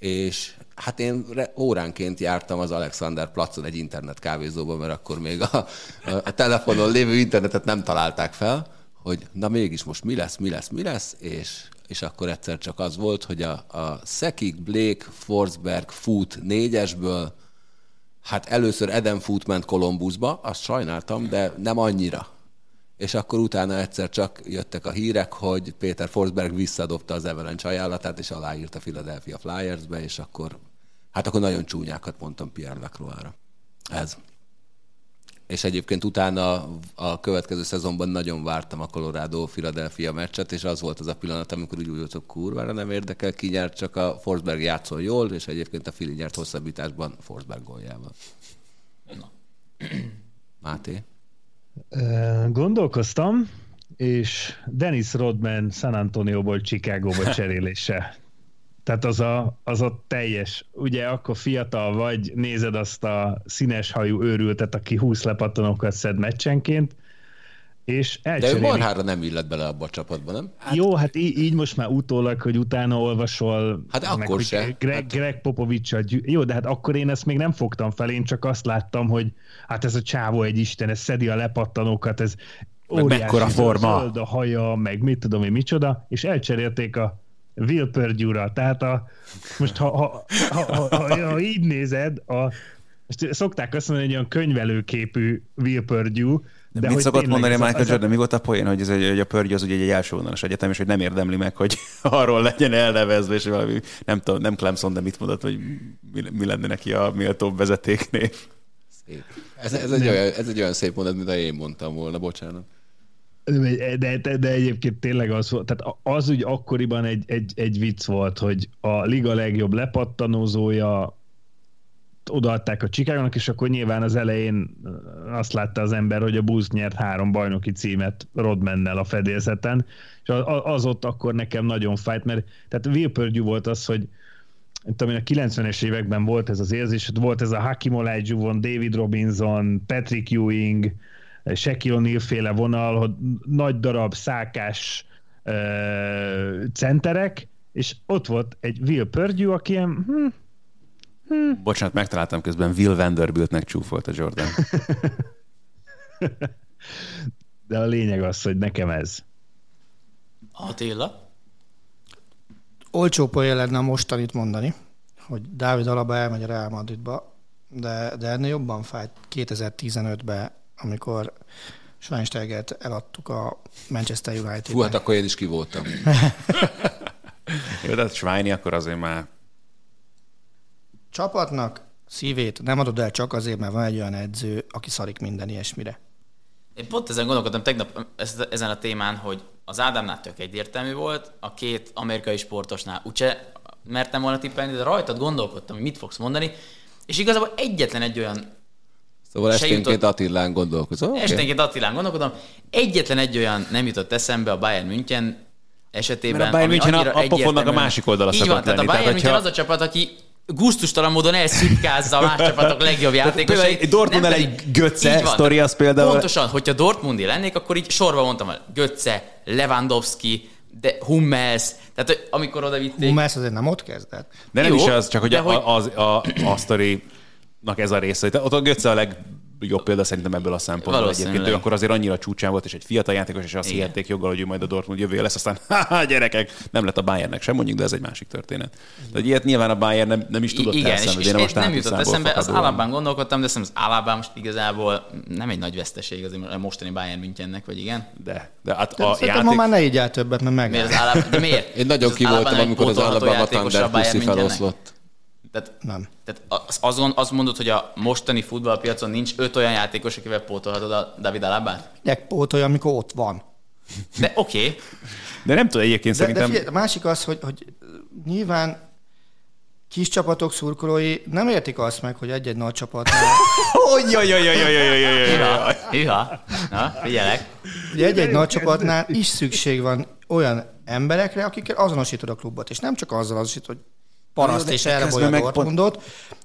és hát én óránként jártam az Alexander placon egy internet kávézóban, mert akkor még a, a, telefonon lévő internetet nem találták fel, hogy na mégis most mi lesz, mi lesz, mi lesz, és, és akkor egyszer csak az volt, hogy a, a Szekik, Blake, Forsberg, Foot négyesből Hát először Eden Foot ment Kolumbuszba, azt sajnáltam, de nem annyira. És akkor utána egyszer csak jöttek a hírek, hogy Péter Forsberg visszadobta az Avalanche ajánlatát, és aláírta a Philadelphia Flyersbe, és akkor, hát akkor nagyon csúnyákat mondtam Pierre Lacroix-ra. Ez. És egyébként utána a következő szezonban nagyon vártam a Colorado-Philadelphia meccset, és az volt az a pillanat, amikor úgy volt, hogy kurvára nem érdekel, ki nyert, csak a Forsberg játszol jól, és egyébként a Philly nyert hosszabbításban Forsberg góljával. Máté? Ö, Gondolkoztam, és Dennis Rodman San Antonióból Chicagóba cserélése. Tehát az a, az a teljes, ugye akkor fiatal vagy, nézed azt a színes hajú őrültet, aki 20 lepattanókat szed meccsenként, és De ő elcserélik. marhára nem illet bele abba a csapatba, nem? Hát, Jó, hát így, így most már utólag, hogy utána olvasol. Hát meg, akkor se. Greg, Hát- Greg Popovics Jó, de hát akkor én ezt még nem fogtam fel, én csak azt láttam, hogy hát ez a csávó egy isten, ez szedi a lepattanókat, ez Meg óriási mekkora forma. a haja, meg mit tudom én micsoda, és elcserélték a Will Perdue-ra. Tehát a, most ha, ha, ha, ha, ha, ha így nézed, a, most szokták azt mondani, hogy olyan könyvelőképű Will Perdue, De, de mit szokott mondani ez a- Michael ez a- Jordan? Mi volt a poén, hogy, ez egy, hogy a Pörgy az ugye egy első vonalas egyetem, és hogy nem érdemli meg, hogy arról legyen elnevezve, és valami, nem tudom, nem Clemson, de mit mondott, hogy mi, mi lenne neki a méltóbb vezetéknév. Szép. Ez, ez, egy olyan, ez egy olyan szép mondat, mint a én mondtam volna, bocsánat. De, de, de egyébként tényleg az volt, tehát az úgy akkoriban egy, egy, egy vicc volt, hogy a liga legjobb lepattanózója odaadták a Chicagónak, és akkor nyilván az elején azt látta az ember, hogy a Bulls nyert három bajnoki címet Rodmannel a fedélzeten, és az, ott akkor nekem nagyon fájt, mert tehát Will Perdue volt az, hogy tudom én, a 90-es években volt ez az érzés, hogy volt ez a Hakim Olajuwon, David Robinson, Patrick Ewing, Shaquille O'Neal féle vonal, hogy nagy darab szákás uh, centerek, és ott volt egy Will Perdue, aki ilyen, hm, Bocsánat, megtaláltam közben, Will Vanderbiltnek csúfolt a Jordan. de a lényeg az, hogy nekem ez. Attila? Olcsó poén lenne a mostanit mondani, hogy Dávid Alaba elmegy a Real Madridba, de, de ennél jobban fájt 2015-ben, amikor Schweinsteigert eladtuk a Manchester United-ben. Fú, hát akkor én is ki voltam. Jó, de hát Schweini akkor azért már Csapatnak szívét nem adod el csak azért, mert van egy olyan edző, aki szarik minden ilyesmire. Én pont ezen gondolkodtam tegnap ez- ezen a témán, hogy az Ádámnál tök egyértelmű volt, a két amerikai sportosnál úgyse mertem volna tippelni, de rajtad gondolkodtam, hogy mit fogsz mondani, és igazából egyetlen egy olyan Szóval Se esténként jutott- Attilán gondolkozol. Okay. Esténként Attilán gondolkodom, egyetlen egy olyan nem jutott eszembe a Bayern München esetében. Mert a Bayern München a- a pofonnak a másik oldala Így van, tehát a lenni, tehát Bayern München hogyha- az a csapat, aki gusztustalan módon elszitkázza a más csapatok legjobb játékosait. például egy Dortmundnál Nem egy Götze sztori, az például- Pontosan, hogyha Dortmundi lennék, akkor így sorba mondtam, hogy Götze, Lewandowski, de Hummels, tehát amikor oda vitték. Hummels azért nem ott kezdett. De nem Jó, is az, csak hogy, de a, hogy- az, a, a sztorinak ez a része. Ott a Götze a legjobb példa szerintem ebből a szempontból egyébként. Ő akkor azért annyira csúcsán volt, és egy fiatal játékos, és azt Igen. hihették joggal, hogy ő majd a Dortmund jövője lesz, aztán haha, gyerekek, nem lett a Bayernnek sem mondjuk, de ez egy másik történet. Tehát ilyet nyilván a Bayern nem, nem is tudott Igen, és, elszenvedni, és nem a egy nem jutott eszembe, az fakadóan. Alabán gondolkodtam, de szerintem az Alabán most igazából nem egy nagy veszteség azért a mostani Bayern Münchennek, vagy igen? De, de hát De a játék... ma már ne így el többet, mert meg. Miért az Alabán, de miért? Én nagyon Az ki voltam, amikor az játékosa a Münchennek? feloszlott. Tehát, Nem. tehát az, azt, gond, azt mondod, hogy a mostani futballpiacon nincs öt olyan játékos, akivel pótolhatod a David Alabát? Megpótolja, amikor ott van. De oké, okay. De nem tudom, egyébként De, de szerintem... figyelj, a másik az, hogy, hogy nyilván kis csapatok szurkolói nem értik azt meg, hogy egy-egy nagy csapatnál, hűha. Na, figyelek. ugye egy-egy nagy csapatnál is szükség van olyan emberekre, akikkel azonosítod a klubot, és nem csak azzal azonosítod, hogy paraszt és elrabolja a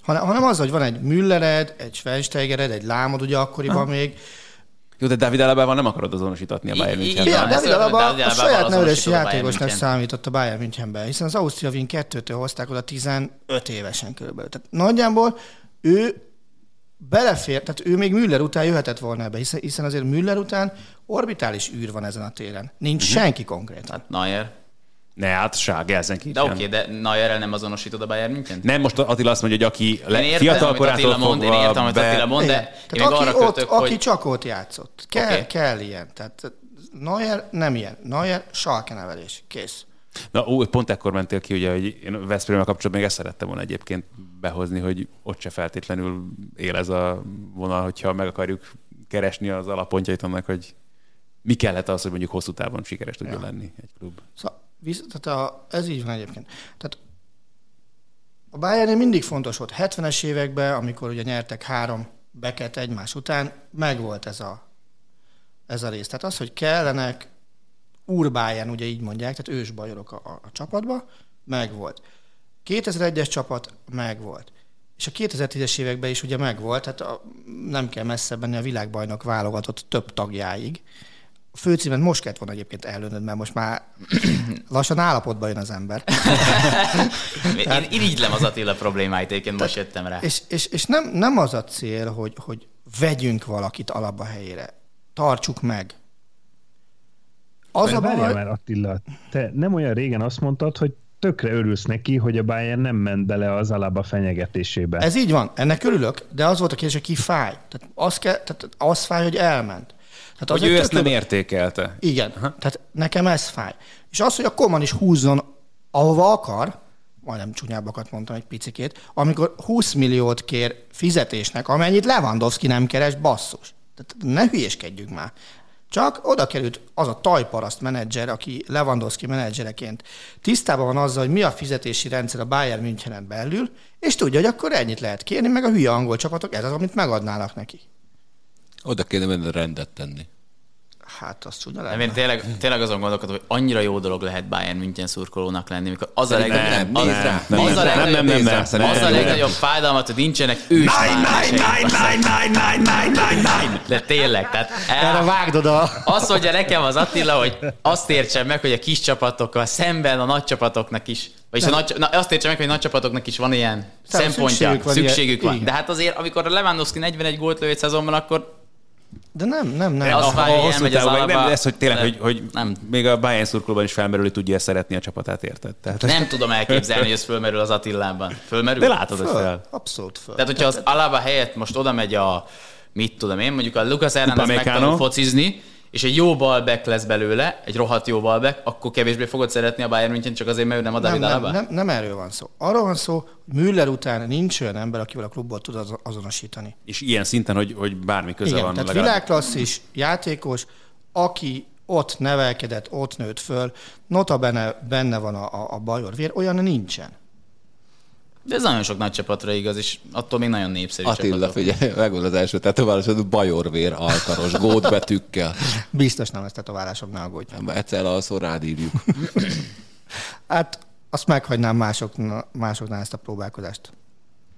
hanem, hanem az, hogy van egy Müllered, egy Schweinsteigered, egy Lámod ugye akkoriban még, Jó, de David Alabával nem akarod azonosítatni a Bayern I- i- München. igen. David Alaba a saját nevelési játékosnak számított a Bayern Münchenben, hiszen az Ausztria Wien 2-től hozták oda 15 évesen körülbelül. Tehát nagyjából ő belefér, tehát ő még Müller után jöhetett volna ebbe, hiszen, hiszen azért Müller után orbitális űr van ezen a téren. Nincs uh-huh. senki konkrétan. Hát Neuer. Ne, hát Sá, Gelsenkirchen. De oké, okay, de Neuerrel nem azonosítod a Bayern München? Nem, most Attila azt mondja, hogy aki le, Én értem, fiatal korától Attila mond, én fogva értem, amit be- Attila mond, de én Tehát még aki, arra ott, kötök, aki hogy... csak ott játszott. Kell, okay. kell ilyen. Tehát Neuer nem ilyen. Neuer Schalke nevelés. Kész. Na, ó, pont ekkor mentél ki, ugye, hogy én Veszprémmel kapcsolatban még ezt szerettem volna egyébként behozni, hogy ott se feltétlenül él ez a vonal, hogyha meg akarjuk keresni az alappontjait annak, hogy mi kellett az, hogy mondjuk hosszú távon sikeres tudjon ja. lenni egy klub. Szóval, visz, tehát a, ez így van egyébként. Tehát a Bayern mindig fontos volt. 70-es években, amikor ugye nyertek három beket egymás után, megvolt ez a, ez a rész. Tehát az, hogy kellenek Urbáján, ugye így mondják, tehát ősbajorok a, a, a csapatba, megvolt. 2001-es csapat megvolt. És a 2010-es években is ugye megvolt, tehát a, nem kell messze menni a világbajnok válogatott több tagjáig. A főcímet most kellett volna egyébként előnöd, mert most már lassan állapotba jön az ember. Én irigylem az Attila problémáit, egyébként most jöttem rá. És, és, és nem, nem az a cél, hogy, hogy vegyünk valakit alapba helyére. Tartsuk meg. Az a baj, már Attila, te nem olyan régen azt mondtad, hogy tökre örülsz neki, hogy a Bayern nem ment bele az Alaba fenyegetésébe. Ez így van, ennek örülök, de az volt a kérdés, hogy ki fáj. Tehát az, kell, tehát az fáj, hogy elment. Tehát Hogy egy ő ezt nem értékelte. Igen, Aha. tehát nekem ez fáj. És az, hogy a Koman is húzzon, ahova akar, majdnem csúnyábbakat mondtam egy picikét, amikor 20 milliót kér fizetésnek, amennyit Lewandowski nem keres, basszus. Tehát ne hülyéskedjünk már. Csak oda került az a tajparaszt menedzser, aki Lewandowski menedzsereként tisztában van azzal, hogy mi a fizetési rendszer a Bayern Münchenen belül, és tudja, hogy akkor ennyit lehet kérni, meg a hülye angol csapatok, ez az, amit megadnának neki. Oda kéne menni rendet tenni. Hát az csúnya Nem, lenne. én tényleg, tényleg azon gondolkodom, hogy annyira jó dolog lehet Bayern München szurkolónak lenni, mikor az a legnagyobb, nem, az, rá, az, nem, a nem, legnagyobb, nem, nem, nem, az nem, a nem. legnagyobb fájdalmat, hogy nincsenek ősvárosai. De tényleg, tehát Erre el, vágdod a... azt mondja nekem az Attila, hogy azt értsem meg, hogy a kis csapatokkal szemben a nagy csapatoknak is, vagyis a nagy, na, azt értsem meg, hogy a nagy csapatoknak is van ilyen Tehát szempontja, szükségük van szükségük ilyen- van. De hát azért, amikor a Lewandowski 41 gólt lő egy szezonban, akkor De nem, nem, nem. Az a, fáj, a hogy hosszú az távon meg nem, de ez, hogy tényleg, de hogy, hogy nem. még a Bayern szurkolóban is felmerül, hogy tudja szeretni a csapatát, érted? Tehát, nem tudom elképzelni, hogy ez fölmerül az Attilában. Fölmerül? de látod, hogy Föl, fel. abszolút föl. Tehát, hogyha az Alaba helyett most oda megy a, mit tudom én, mondjuk a Lucas Hernández megtanul focizni, és egy jó balback lesz belőle, egy rohadt jó balback, akkor kevésbé fogod szeretni a Bayern München, csak azért, mert ő nem a nem, David nem, Alaba? nem, nem, erről van szó. Arról van szó, hogy Müller után nincs olyan ember, akivel a klubból tud az- azonosítani. És ilyen szinten, hogy, hogy bármi köze Igen, van. tehát legalább. világklasszis játékos, aki ott nevelkedett, ott nőtt föl, nota benne, benne van a, a, a bajor vér, olyan nincsen. De ez nagyon sok nagy csapatra igaz, és attól még nagyon népszerű Attila, csapatok. figyelj, megvan az első tetoválásod, bajorvér alkaros, gótbetűkkel. Biztos nem lesz tetoválásom, ne aggódj. Nem, egyszer alszó rád írjuk. Hát azt meghagynám másoknál, másoknál ezt a próbálkozást.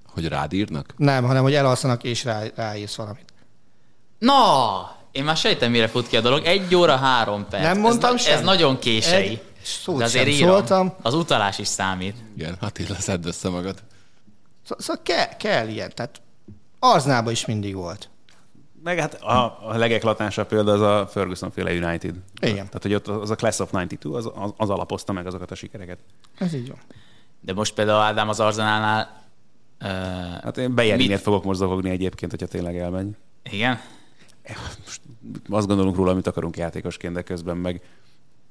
Hogy rád írnak? Nem, hanem hogy elalszanak és rá, ráírsz valamit. Na, én már sejtem, mire fut ki a dolog. Egy óra három perc. Nem mondtam ez, semmit. Ez nagyon kései. Egy szót De azért sem írom. szóltam. Az utalás is számít. Igen, Attila, szedd össze magad. Szóval, szóval kell, kell ilyen. Tehát Arznában is mindig volt. Meg hát a, a legeklatánsabb példa az a Ferguson féle United. Igen. Tehát, hogy ott az a Class of 92, az, az, az alapozta meg azokat a sikereket. Ez így van. De most például Ádám az Arzenálnál uh, Hát én Bejerinért Mit? fogok most zokogni egyébként, hogyha tényleg elmegy. igen? Most azt gondolunk róla, amit akarunk játékosként, de közben meg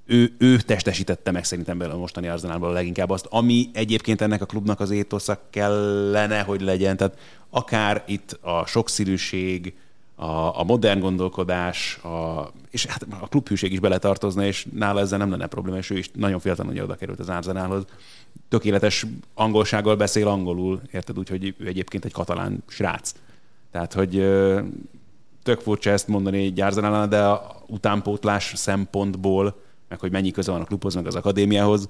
ő, ő testesítette meg szerintem belőle a mostani Arzenálból leginkább azt, ami egyébként ennek a klubnak az étosza kellene, hogy legyen. Tehát akár itt a sokszínűség, a, a modern gondolkodás, a, és hát a klubhűség is beletartozna, és nála ezzel nem lenne probléma, és ő is nagyon fiatalon ugye oda került az Arzenálhoz. Tökéletes angolsággal beszél angolul, érted úgy, hogy ő egyébként egy katalán srác. Tehát, hogy tök furcsa ezt mondani egy de a utánpótlás szempontból, meg hogy mennyi köze van a klubhoz, meg az akadémiához,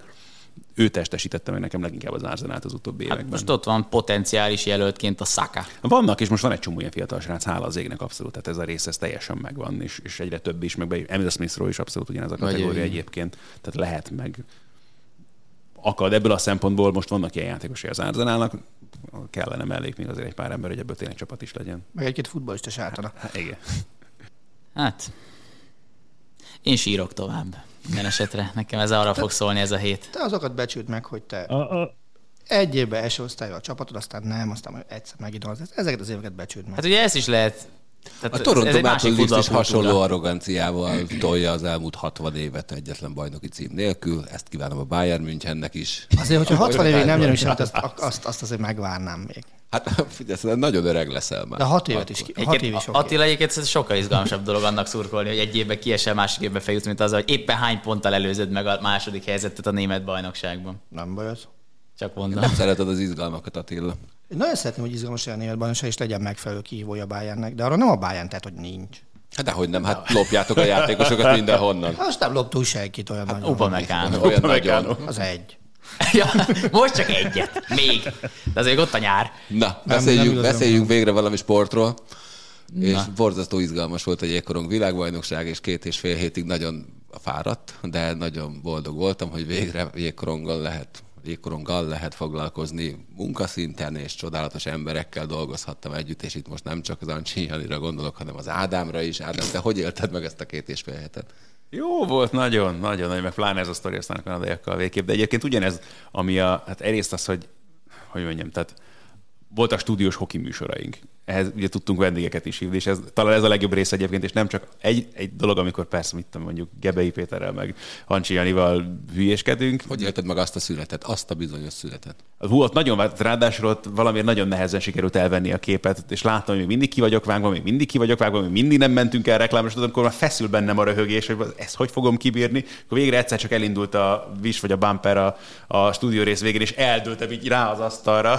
ő testesítette meg nekem leginkább az Arzenát az utóbbi Hát években. most ott van potenciális jelöltként a Saka. Vannak, és most van egy csomó ilyen fiatal srác, hála az égnek abszolút, tehát ez a rész ez teljesen megvan, és, és egyre több is, meg Emil Smithról is abszolút ugyanez a Vagy kategória ő. egyébként, tehát lehet meg akad ebből a szempontból, most vannak ilyen játékosai az Arzenálnak, kellene mellék még azért egy pár ember, hogy ebből tényleg csapat is legyen. Meg egy-két futballista sátana. Hát igen. Hát, én sírok tovább. Minden esetre. Nekem ez arra fog szólni ez a hét. Te azokat becsült meg, hogy te A, a, egy évben első osztályra a csapatod, aztán nem, aztán majd egyszer megidolsz. Ezeket az éveket becsült meg. Hát ugye ezt is lehet... Tehát A ez Toronto Maple másik Leafs is hasonló arroganciával tolja az elmúlt 60 évet egyetlen bajnoki cím nélkül. Ezt kívánom a Bayern Münchennek is. Azért, hogyha 60 évig nem nyerünk semmit, azt, azt, azt azért megvárnám még. Hát figyelj, nagyon öreg leszel már. De 6 évet is, 6 év is oké. Attila egyébként ez sokkal izgalmasabb dolog annak szurkolni, hogy egy évben kiesel, másik évben feljutsz, mint az, hogy éppen hány ponttal előzöd meg a második helyzetet a német bajnokságban. Nem baj az. Csak mondom. Nem szereted az izgalmakat, Attila. Én nagyon szeretném, hogy izgalmas legyen a német bajnokság, és legyen megfelelő kihívója a Bayernnek, de arra nem a Bayern tehát, hogy nincs. Hát dehogy nem, hát lopjátok a játékosokat mindenhonnan. Hát Most nem loptunk senkit olyan nagyon. Upamecano. Olyan nagyon. Az egy. ja, most csak egyet. Még. De azért ott a nyár. Na, nem beszéljünk, igazán beszéljünk végre valami sportról. És borzasztó izgalmas volt a jégkorong világbajnokság, és két és fél hétig nagyon fáradt, de nagyon boldog voltam, hogy végre jégkoronggal lehet jégkoronggal lehet foglalkozni munkaszinten, és csodálatos emberekkel dolgozhattam együtt, és itt most nem csak az Ancsi Janira gondolok, hanem az Ádámra is. Ádám, te hogy élted meg ezt a két és fél hetet? Jó volt, nagyon, nagyon, nagyon, meg pláne ez a sztori aztán a végképp. De egyébként ugyanez, ami a, hát egyrészt az, hogy, hogy mondjam, tehát voltak stúdiós hoki műsoraink. Ehhez ugye tudtunk vendégeket is hívni, és ez talán ez a legjobb rész egyébként, és nem csak egy, egy dolog, amikor persze, mit tudom, mondjuk Gebei Péterrel, meg Hancsi Janival hülyéskedünk. Hogy élted meg azt a születet, azt a bizonyos születet? Hú, ott nagyon, vált, ráadásul ott valamiért nagyon nehezen sikerült elvenni a képet, és láttam, hogy még mindig ki vagyok vágva, még mindig ki vagyok vágva, még mindig nem mentünk el reklámos, amikor már feszül bennem a röhögés, hogy ezt hogy fogom kibírni. Akkor végre egyszer csak elindult a vis vagy a bumper a, a stúdió rész végén, és eldőltem így rá az asztalra.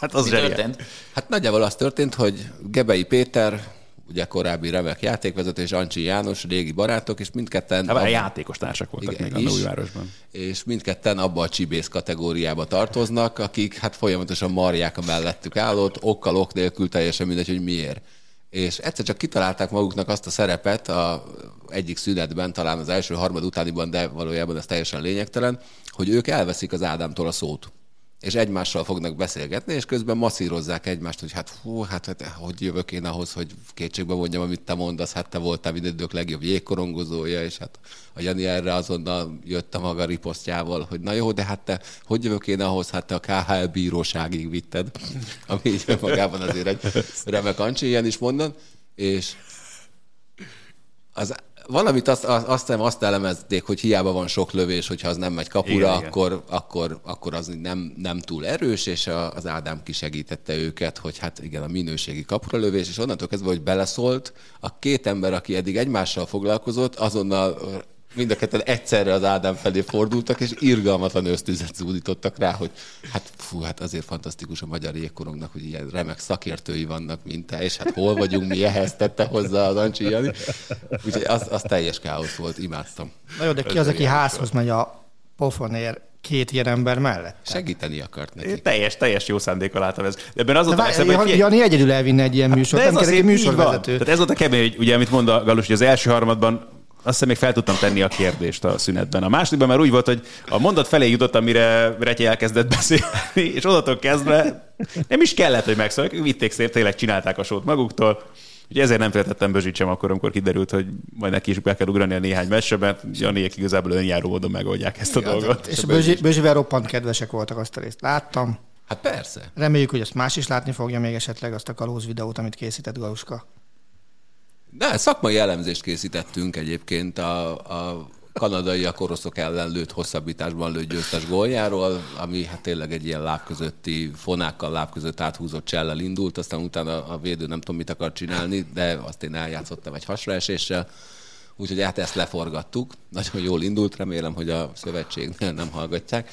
Hát az Mi zseniális. történt? Hát nagyjából az történt, hogy Gebei Péter, ugye korábbi remek játékvezető, és Ancsi János, régi barátok, és mindketten... Hát, ab- játékos társak voltak Igen, még a is. Újvárosban. és mindketten abba a csibész kategóriába tartoznak, akik hát folyamatosan marják a mellettük állót, okkal, ok nélkül teljesen mindegy, hogy miért. És egyszer csak kitalálták maguknak azt a szerepet a egyik szünetben, talán az első harmad utániban, de valójában ez teljesen lényegtelen, hogy ők elveszik az Ádámtól a szót és egymással fognak beszélgetni, és közben masszírozzák egymást, hogy hát hú, hát, hát hogy jövök én ahhoz, hogy kétségbe mondjam, amit te mondasz, hát te voltál mindidők legjobb jégkorongozója, és hát a Jani erre azonnal jött a maga riposztjával, hogy na jó, de hát te hogy jövök én ahhoz, hát te a KHL bíróságig vitted, ami így magában azért egy remek Ancsi, ilyen is mondan, és az, valamit azt, azt, azt, azt elemezték, hogy hiába van sok lövés, hogyha az nem megy kapura, Igen, igen, igen. akkor, akkor, akkor az nem, nem túl erős, és a, az Ádám kisegítette őket, hogy hát igen, a minőségi kapura lövés, és onnantól kezdve, hogy beleszólt, a két ember, aki eddig egymással foglalkozott, azonnal mind a ketten egyszerre az Ádám felé fordultak, és irgalmatlan ösztüzet zúdítottak rá, hogy hát fú, hát azért fantasztikus a magyar jégkorongnak, hogy ilyen remek szakértői vannak, mint te, és hát hol vagyunk mi ehhez, tette hozzá az Ancsi Jani. Úgyhogy az, az teljes káosz volt, imádtam. Na jó, de ki az, aki házhoz megy a pofonér két ilyen ember mellett? Segíteni akart neki. Én teljes, teljes jó szándékkal láttam ez. De ebben az volt legszebb, hogy Jani, egyedül elvinne egy ilyen műsort, De nem kell egy műsorvezető. Tehát ez volt a kemény, hogy ugye, amit mond a Galus, hogy az első harmadban azt hiszem még fel tudtam tenni a kérdést a szünetben. A másodikban már úgy volt, hogy a mondat felé jutottam, mire Retye elkezdett beszélni, és onnantól kezdve nem is kellett, hogy megszólják, vitték szép, tényleg csinálták a sót maguktól. Úgyhogy ezért nem féltettem Bözsicsem akkor, amikor kiderült, hogy majd neki is be kell ugrani a néhány meccsre, mert Janiék igazából önjáró módon megoldják ezt a Igen, dolgot. És a Bözsi- Bözsivel roppant kedvesek voltak azt a részt. Láttam. Hát persze. Reméljük, hogy ezt más is látni fogja még esetleg azt a kalóz videót, amit készített Galuska. De szakmai elemzést készítettünk egyébként a, a kanadaiak oroszok ellen lőtt hosszabbításban lőtt győztes góljáról, ami hát tényleg egy ilyen láb közötti fonákkal láb között áthúzott csellel indult, aztán utána a védő nem tudom mit akar csinálni, de azt én eljátszottam egy hasraeséssel, úgyhogy hát ezt leforgattuk. Nagyon jól indult, remélem, hogy a szövetségnél nem hallgatják,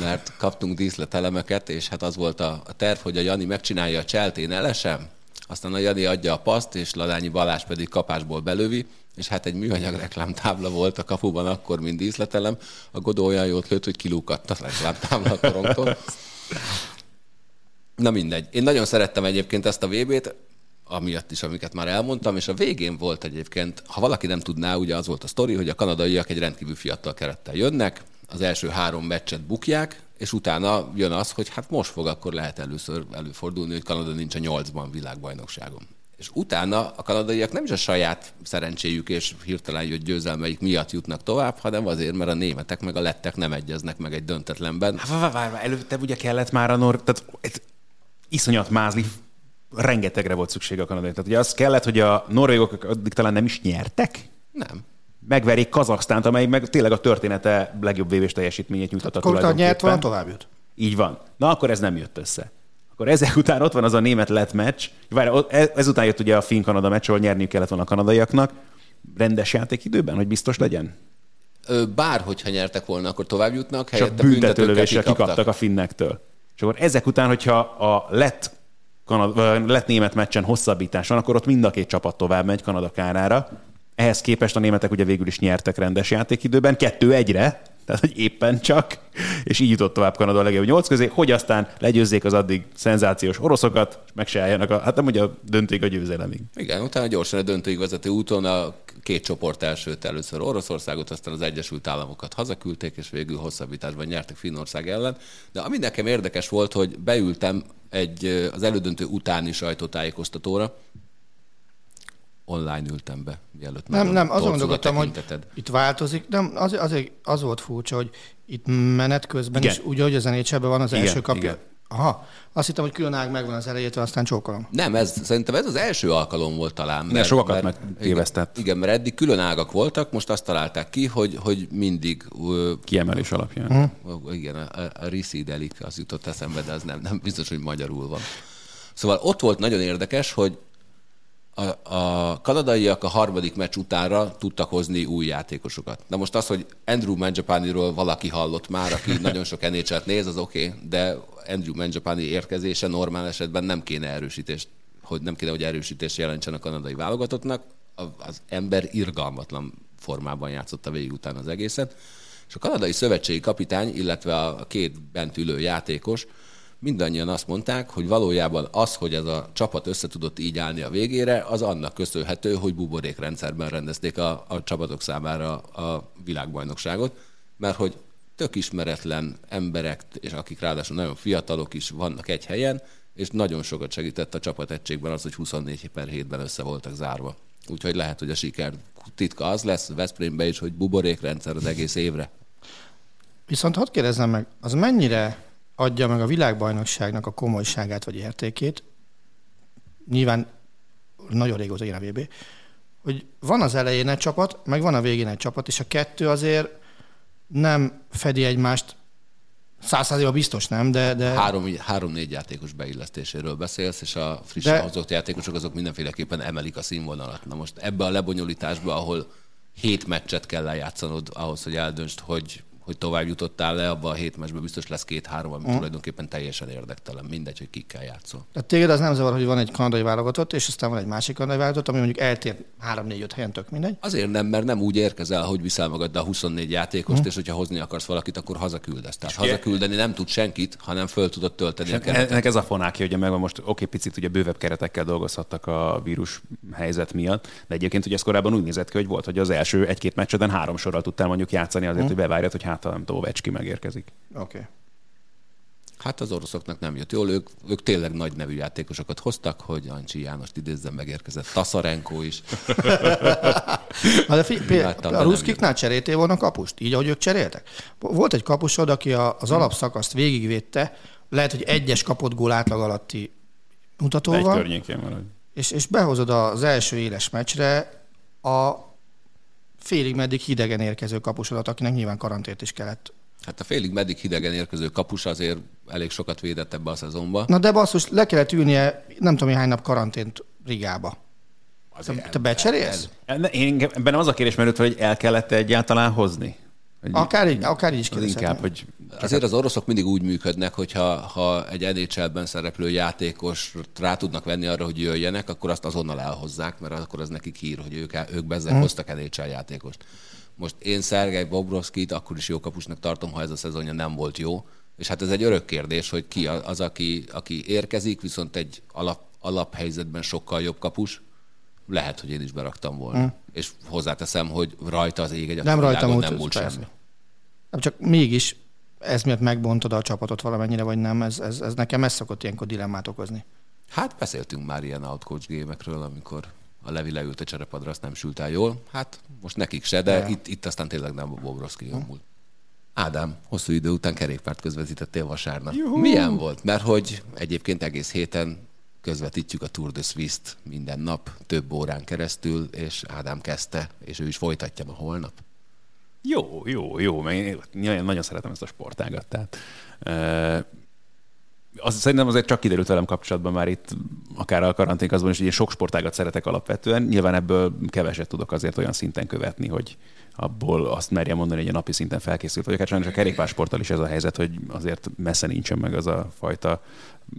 mert kaptunk díszletelemeket, és hát az volt a, terv, hogy a Jani megcsinálja a cseltén elesem, aztán a Jani adja a paszt, és Ladányi Balázs pedig kapásból belövi, és hát egy műanyag reklámtábla volt a kapuban akkor, mint díszletelem. A Godó olyan jót lőtt, hogy kilúkadt a reklámtábla a korongtól. Na mindegy. Én nagyon szerettem egyébként ezt a VB-t, amiatt is, amiket már elmondtam, és a végén volt egyébként, ha valaki nem tudná, ugye az volt a sztori, hogy a kanadaiak egy rendkívül fiatal kerettel jönnek, az első három meccset bukják, és utána jön az, hogy hát most fog akkor lehet először előfordulni, hogy Kanada nincs a nyolcban világbajnokságon. És utána a kanadaiak nem is a saját szerencséjük és hirtelen jött győzelmeik miatt jutnak tovább, hanem azért, mert a németek meg a lettek nem egyeznek meg egy döntetlenben. Hát várj, várj, várj, előtte ugye kellett már a nor... Tehát iszonyat mázli, rengetegre volt szükség a kanadai. Tehát ugye az kellett, hogy a norvégok addig talán nem is nyertek, Nem. Megverik Kazaksztánt, amely meg tényleg a története legjobb vévés teljesítményét nyújtotta Akkor nyert volna, tovább jut. Így van. Na, akkor ez nem jött össze. Akkor ezek után ott van az a német-lett meccs. Várj, e- ezután jött ugye a finn-kanada meccs, ahol nyerniük kellett volna a kanadaiaknak. Rendes játékidőben, hogy biztos legyen? Bár, hogyha nyertek volna, akkor tovább jutnak, helyette büntetőlövéssel kikaptak. kikaptak a finnektől. És akkor ezek után, hogyha a lett, Kanad, vagy lett német meccsen hosszabbítás van, akkor ott mind a két csapat tovább megy Kanada kárára. Ehhez képest a németek ugye végül is nyertek rendes játékidőben, kettő egyre, tehát hogy éppen csak, és így jutott tovább Kanada a legjobb nyolc közé, hogy aztán legyőzzék az addig szenzációs oroszokat, és meg se álljanak, a, hát nem ugye a dönték a győzelemig. Igen, utána gyorsan a döntőig vezető úton a két csoport elsőt először Oroszországot, aztán az Egyesült Államokat hazaküldték, és végül hosszabbításban nyertek Finnország ellen. De ami nekem érdekes volt, hogy beültem egy az elődöntő utáni sajtótájékoztatóra, online ültem be, mielőtt Nem, nem, azon a gondolkodtam, hogy itt változik. Nem, az, azért az volt furcsa, hogy itt menet közben Igen. is, úgy, hogy az nhl van az Igen, első kapja. igen. Aha, azt hittem, hogy külön ág megvan az elejétől, aztán csókolom. Nem, ez, szerintem ez az első alkalom volt talán. Ne, sokakat megtévesztett. Igen, igen, mert eddig külön ágak voltak, most azt találták ki, hogy, hogy mindig Kiemelés alapján. Ó, Igen, a, a Risidelik az jutott eszembe, de az nem, nem biztos, hogy magyarul van. Szóval ott volt nagyon érdekes, hogy a, a kanadaiak a harmadik meccs utánra tudtak hozni új játékosokat. Na most az, hogy Andrew Manjapaniról valaki hallott már, aki nagyon sok nhl néz, az oké, okay, de Andrew Manjapani érkezése normál esetben nem kéne erősítést, hogy nem kéne, hogy erősítést jelentsen a kanadai válogatottnak. Az ember irgalmatlan formában játszotta végig utána az egészet. És a kanadai szövetségi kapitány, illetve a két bent ülő játékos mindannyian azt mondták, hogy valójában az, hogy ez a csapat össze tudott így állni a végére, az annak köszönhető, hogy buborékrendszerben rendezték a, a csapatok számára a világbajnokságot, mert hogy tök ismeretlen emberek, és akik ráadásul nagyon fiatalok is vannak egy helyen, és nagyon sokat segített a csapategységben az, hogy 24 per 7-ben össze voltak zárva. Úgyhogy lehet, hogy a siker titka az lesz Veszprémbe is, hogy buborékrendszer az egész évre. Viszont hadd kérdezzem meg, az mennyire adja meg a világbajnokságnak a komolyságát vagy értékét, nyilván nagyon régóta ilyen a VB, hogy van az elején egy csapat, meg van a végén egy csapat, és a kettő azért nem fedi egymást, száz százalékban biztos nem, de, de Három, három-négy játékos beillesztéséről beszélsz, és a frissen De- hozott játékosok azok mindenféleképpen emelik a színvonalat. Na most ebbe a lebonyolításba, ahol hét meccset kell lejátszanod ahhoz, hogy eldöntsd, hogy, hogy tovább jutottál le, abban a hét meccsben biztos lesz két-három, ami tulajdonképpen teljesen érdektelen. Mindegy, hogy kikkel játszol. Tehát téged az nem zavar, hogy van egy kanadai válogatott, és aztán van egy másik kanadai válogatott, ami mondjuk eltér 3-4-5 helyen, tök mindegy. Azért nem, mert nem úgy érkezel, hogy viszel magaddal 24 játékost, és hogyha hozni akarsz valakit, akkor hazaküldesz. Tehát hazaküldeni nem tud senkit, hanem föl tudod tölteni a keretet. Ennek ez a fonákja, hogy megvan most, oké, picit ugye bővebb keretekkel dolgozhattak a vírus helyzet miatt, de egyébként ugye ez korábban úgy nézett ki, hogy volt, hogy az első egy-két meccseden három sorral tudtál mondjuk játszani azért, hogy bevárjad, hogy hát nem tudom, Ovecski megérkezik. Oké. Okay. Hát az oroszoknak nem jött jól, ők, ők tényleg nagy nevű játékosokat hoztak, hogy Ancsi Jánost idézzem, megérkezett Taszarenko is. Na de fi, például Láttam, de a ruszkiknál cseréltél volna kapust, így ahogy ők cseréltek? Volt egy kapusod, aki a, az alapszakaszt végigvédte, lehet, hogy egyes kapott gól átlag alatti Egy mutatóval, környékén maradj. és, és behozod az első éles meccsre a félig meddig hidegen érkező kapusodat, akinek nyilván karantént is kellett. Hát a félig meddig hidegen érkező kapus azért elég sokat védett ebbe a szezonba. Na de basszus, le kellett ülnie nem tudom hány nap karantént Rigába. Te, te becserélsz? Én, ebben az a kérdés merült hogy el kellett egyáltalán hozni. Akár így, akár így is Az inkább, hogy Azért az oroszok mindig úgy működnek, hogyha ha egy NHL-ben szereplő játékos rá tudnak venni arra, hogy jöjjenek, akkor azt azonnal elhozzák, mert akkor az nekik hír, hogy ők, ők bezzeg hoztak NHL játékost. Most én Szergej Bobrovskit akkor is jó kapusnak tartom, ha ez a szezonja nem volt jó. És hát ez egy örök kérdés, hogy ki az, aki, aki érkezik, viszont egy alap, alaphelyzetben sokkal jobb kapus, lehet, hogy én is beraktam volna. Mm. És hozzáteszem, hogy rajta az ég egy Nem rajta múlt, nem múlt semmi. Nem, csak mégis ez miatt megbontod a csapatot valamennyire, vagy nem, ez, ez, ez nekem ez szokott ilyenkor dilemmát okozni. Hát beszéltünk már ilyen outcoach gémekről, amikor a Levi leült a cserepadra, azt nem sült el jól. Hát most nekik se, de Ja. itt, itt aztán tényleg nem a Bobrovszki jól múlt. Ádám, hosszú idő után kerékpárt közvetítettél vasárnap. Juhu. Milyen volt? Mert hogy egyébként egész héten közvetítjük a Tour de Suisse-t minden nap, több órán keresztül, és Ádám kezdte, és ő is folytatja ma holnap. Jó, jó, jó, mert én nagyon, szeretem ezt a sportágat. Tehát, uh, az, szerintem azért csak kiderült velem kapcsolatban már itt, akár a karanténkazban is, hogy én sok sportágat szeretek alapvetően. Nyilván ebből keveset tudok azért olyan szinten követni, hogy abból azt merjem mondani, hogy a napi szinten felkészült vagyok. Hát sajnos a kerékpársporttal is ez a helyzet, hogy azért messze nincsen meg az a fajta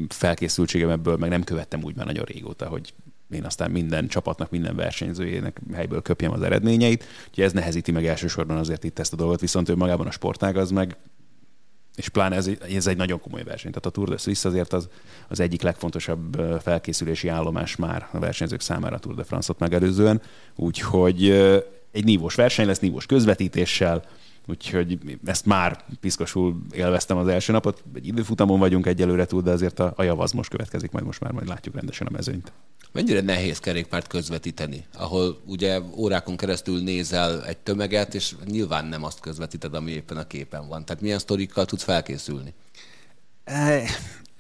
felkészültségem ebből, meg nem követtem úgy már nagyon régóta, hogy én aztán minden csapatnak, minden versenyzőjének helyből köpjem az eredményeit. Úgyhogy ez nehezíti meg elsősorban azért itt ezt a dolgot, viszont ő magában a sportág az meg és pláne ez, ez egy nagyon komoly verseny. Tehát a Tour de Suisse azért az, az egyik legfontosabb felkészülési állomás már a versenyzők számára a Tour de France-ot megelőzően. Úgyhogy egy nívós verseny lesz, nívós közvetítéssel, úgyhogy ezt már piszkosul élveztem az első napot. Egy időfutamon vagyunk egyelőre túl, de azért a, a javaz most következik, majd most már majd látjuk rendesen a mezőnyt. Mennyire nehéz kerékpárt közvetíteni, ahol ugye órákon keresztül nézel egy tömeget, és nyilván nem azt közvetíted, ami éppen a képen van. Tehát milyen sztorikkal tudsz felkészülni? Eh,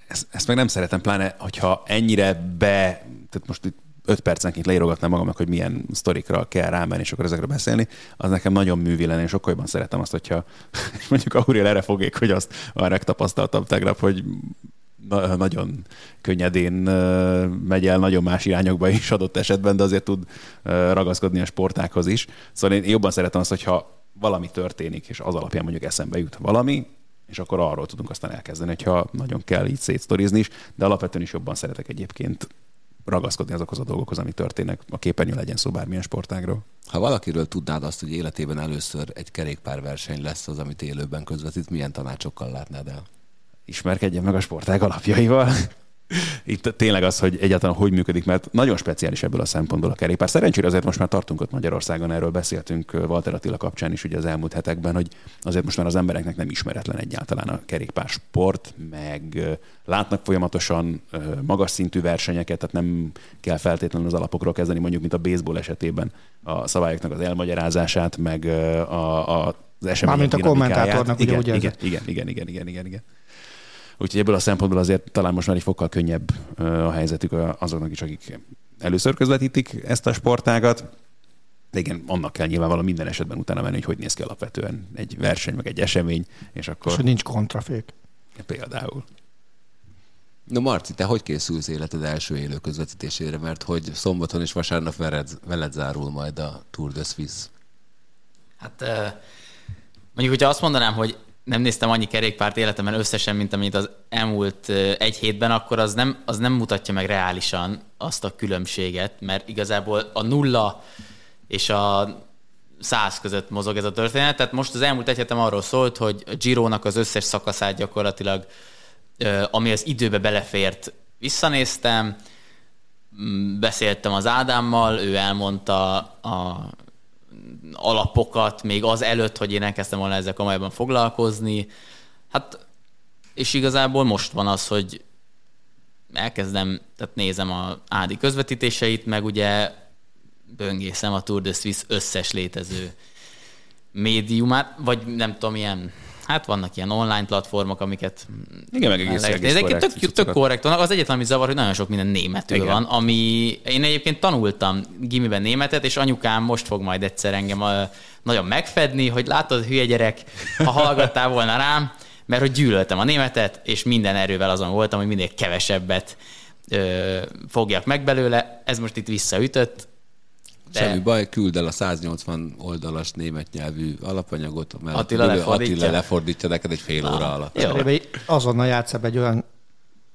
Ezt, ezt meg nem szeretem, pláne, hogyha ennyire be, tehát most itt öt percenként leírogatnám magamnak, hogy milyen sztorikra kell rámenni, és akkor ezekről beszélni, az nekem nagyon művi lenne, és sokkal jobban szeretem azt, hogyha mondjuk Auriel erre fogék, hogy azt arra tapasztaltam tegnap, hogy na- nagyon könnyedén megy el nagyon más irányokba is adott esetben, de azért tud ragaszkodni a sportákhoz is. Szóval én jobban szeretem azt, hogyha valami történik, és az alapján mondjuk eszembe jut valami, és akkor arról tudunk aztán elkezdeni, hogyha nagyon kell így szétsztorizni is, de alapvetően is jobban szeretek egyébként ragaszkodni azokhoz a dolgokhoz, ami történnek. A képernyő legyen szó bármilyen sportágról. Ha valakiről tudnád azt, hogy életében először egy kerékpárverseny lesz az, amit élőben közvetít, milyen tanácsokkal látnád el? ismerkedjen meg a sportág alapjaival. Itt tényleg az, hogy egyáltalán hogy működik, mert nagyon speciális ebből a szempontból a kerékpár. Szerencsére azért most már tartunk ott Magyarországon, erről beszéltünk Walter Attila kapcsán is ugye az elmúlt hetekben, hogy azért most már az embereknek nem ismeretlen egyáltalán a kerékpársport, meg ö, látnak folyamatosan magas szintű versenyeket, tehát nem kell feltétlenül az alapokról kezdeni, mondjuk, mint a baseball esetében a szabályoknak az elmagyarázását, meg a, a az események Mármint a kommentátornak, ugye igen, érzed? igen, igen, igen, igen, igen, igen. Úgyhogy ebből a szempontból azért talán most már egy fokkal könnyebb a helyzetük a- azoknak is, akik először közvetítik ezt a sportágat. De igen, annak kell nyilvánvalóan minden esetben utána menni, hogy hogy néz ki alapvetően egy verseny, meg egy esemény, és akkor És hogy nincs kontrafék. például. Na Marci, te hogy készülsz életed első élő közvetítésére? Mert hogy szombaton és vasárnap veled, veled zárul majd a Tour de Suisse. Hát mondjuk, hogyha azt mondanám, hogy nem néztem annyi kerékpárt életemben összesen, mint amit az elmúlt egy hétben, akkor az nem, az nem mutatja meg reálisan azt a különbséget, mert igazából a nulla és a száz között mozog ez a történet. Tehát most az elmúlt egy hetem arról szólt, hogy a az összes szakaszát gyakorlatilag, ami az időbe belefért, visszanéztem, beszéltem az Ádámmal, ő elmondta a alapokat még az előtt, hogy én elkezdtem volna ezzel komolyabban foglalkozni. Hát, és igazából most van az, hogy elkezdem, tehát nézem a Ádi közvetítéseit, meg ugye böngészem a Tour de Suisse összes létező médiumát, vagy nem tudom, ilyen, hát vannak ilyen online platformok, amiket Igen, meg egész, egész nézni. korrekt tök, tök korrekt vannak. Az egyetlen, ami zavar, hogy nagyon sok minden németül Igen. van, ami én egyébként tanultam gimiben németet, és anyukám most fog majd egyszer engem a, nagyon megfedni, hogy látod, hülye gyerek, ha hallgattál volna rám, mert hogy gyűlöltem a németet, és minden erővel azon voltam, hogy minél kevesebbet ö, fogjak meg belőle. Ez most itt visszaütött. De- Semmi baj, küld el a 180 oldalas német nyelvű alapanyagot, mert Attila ülő lefordítja? Attila lefordítja neked egy fél óra alatt. Jó. Azonnal játsz egy olyan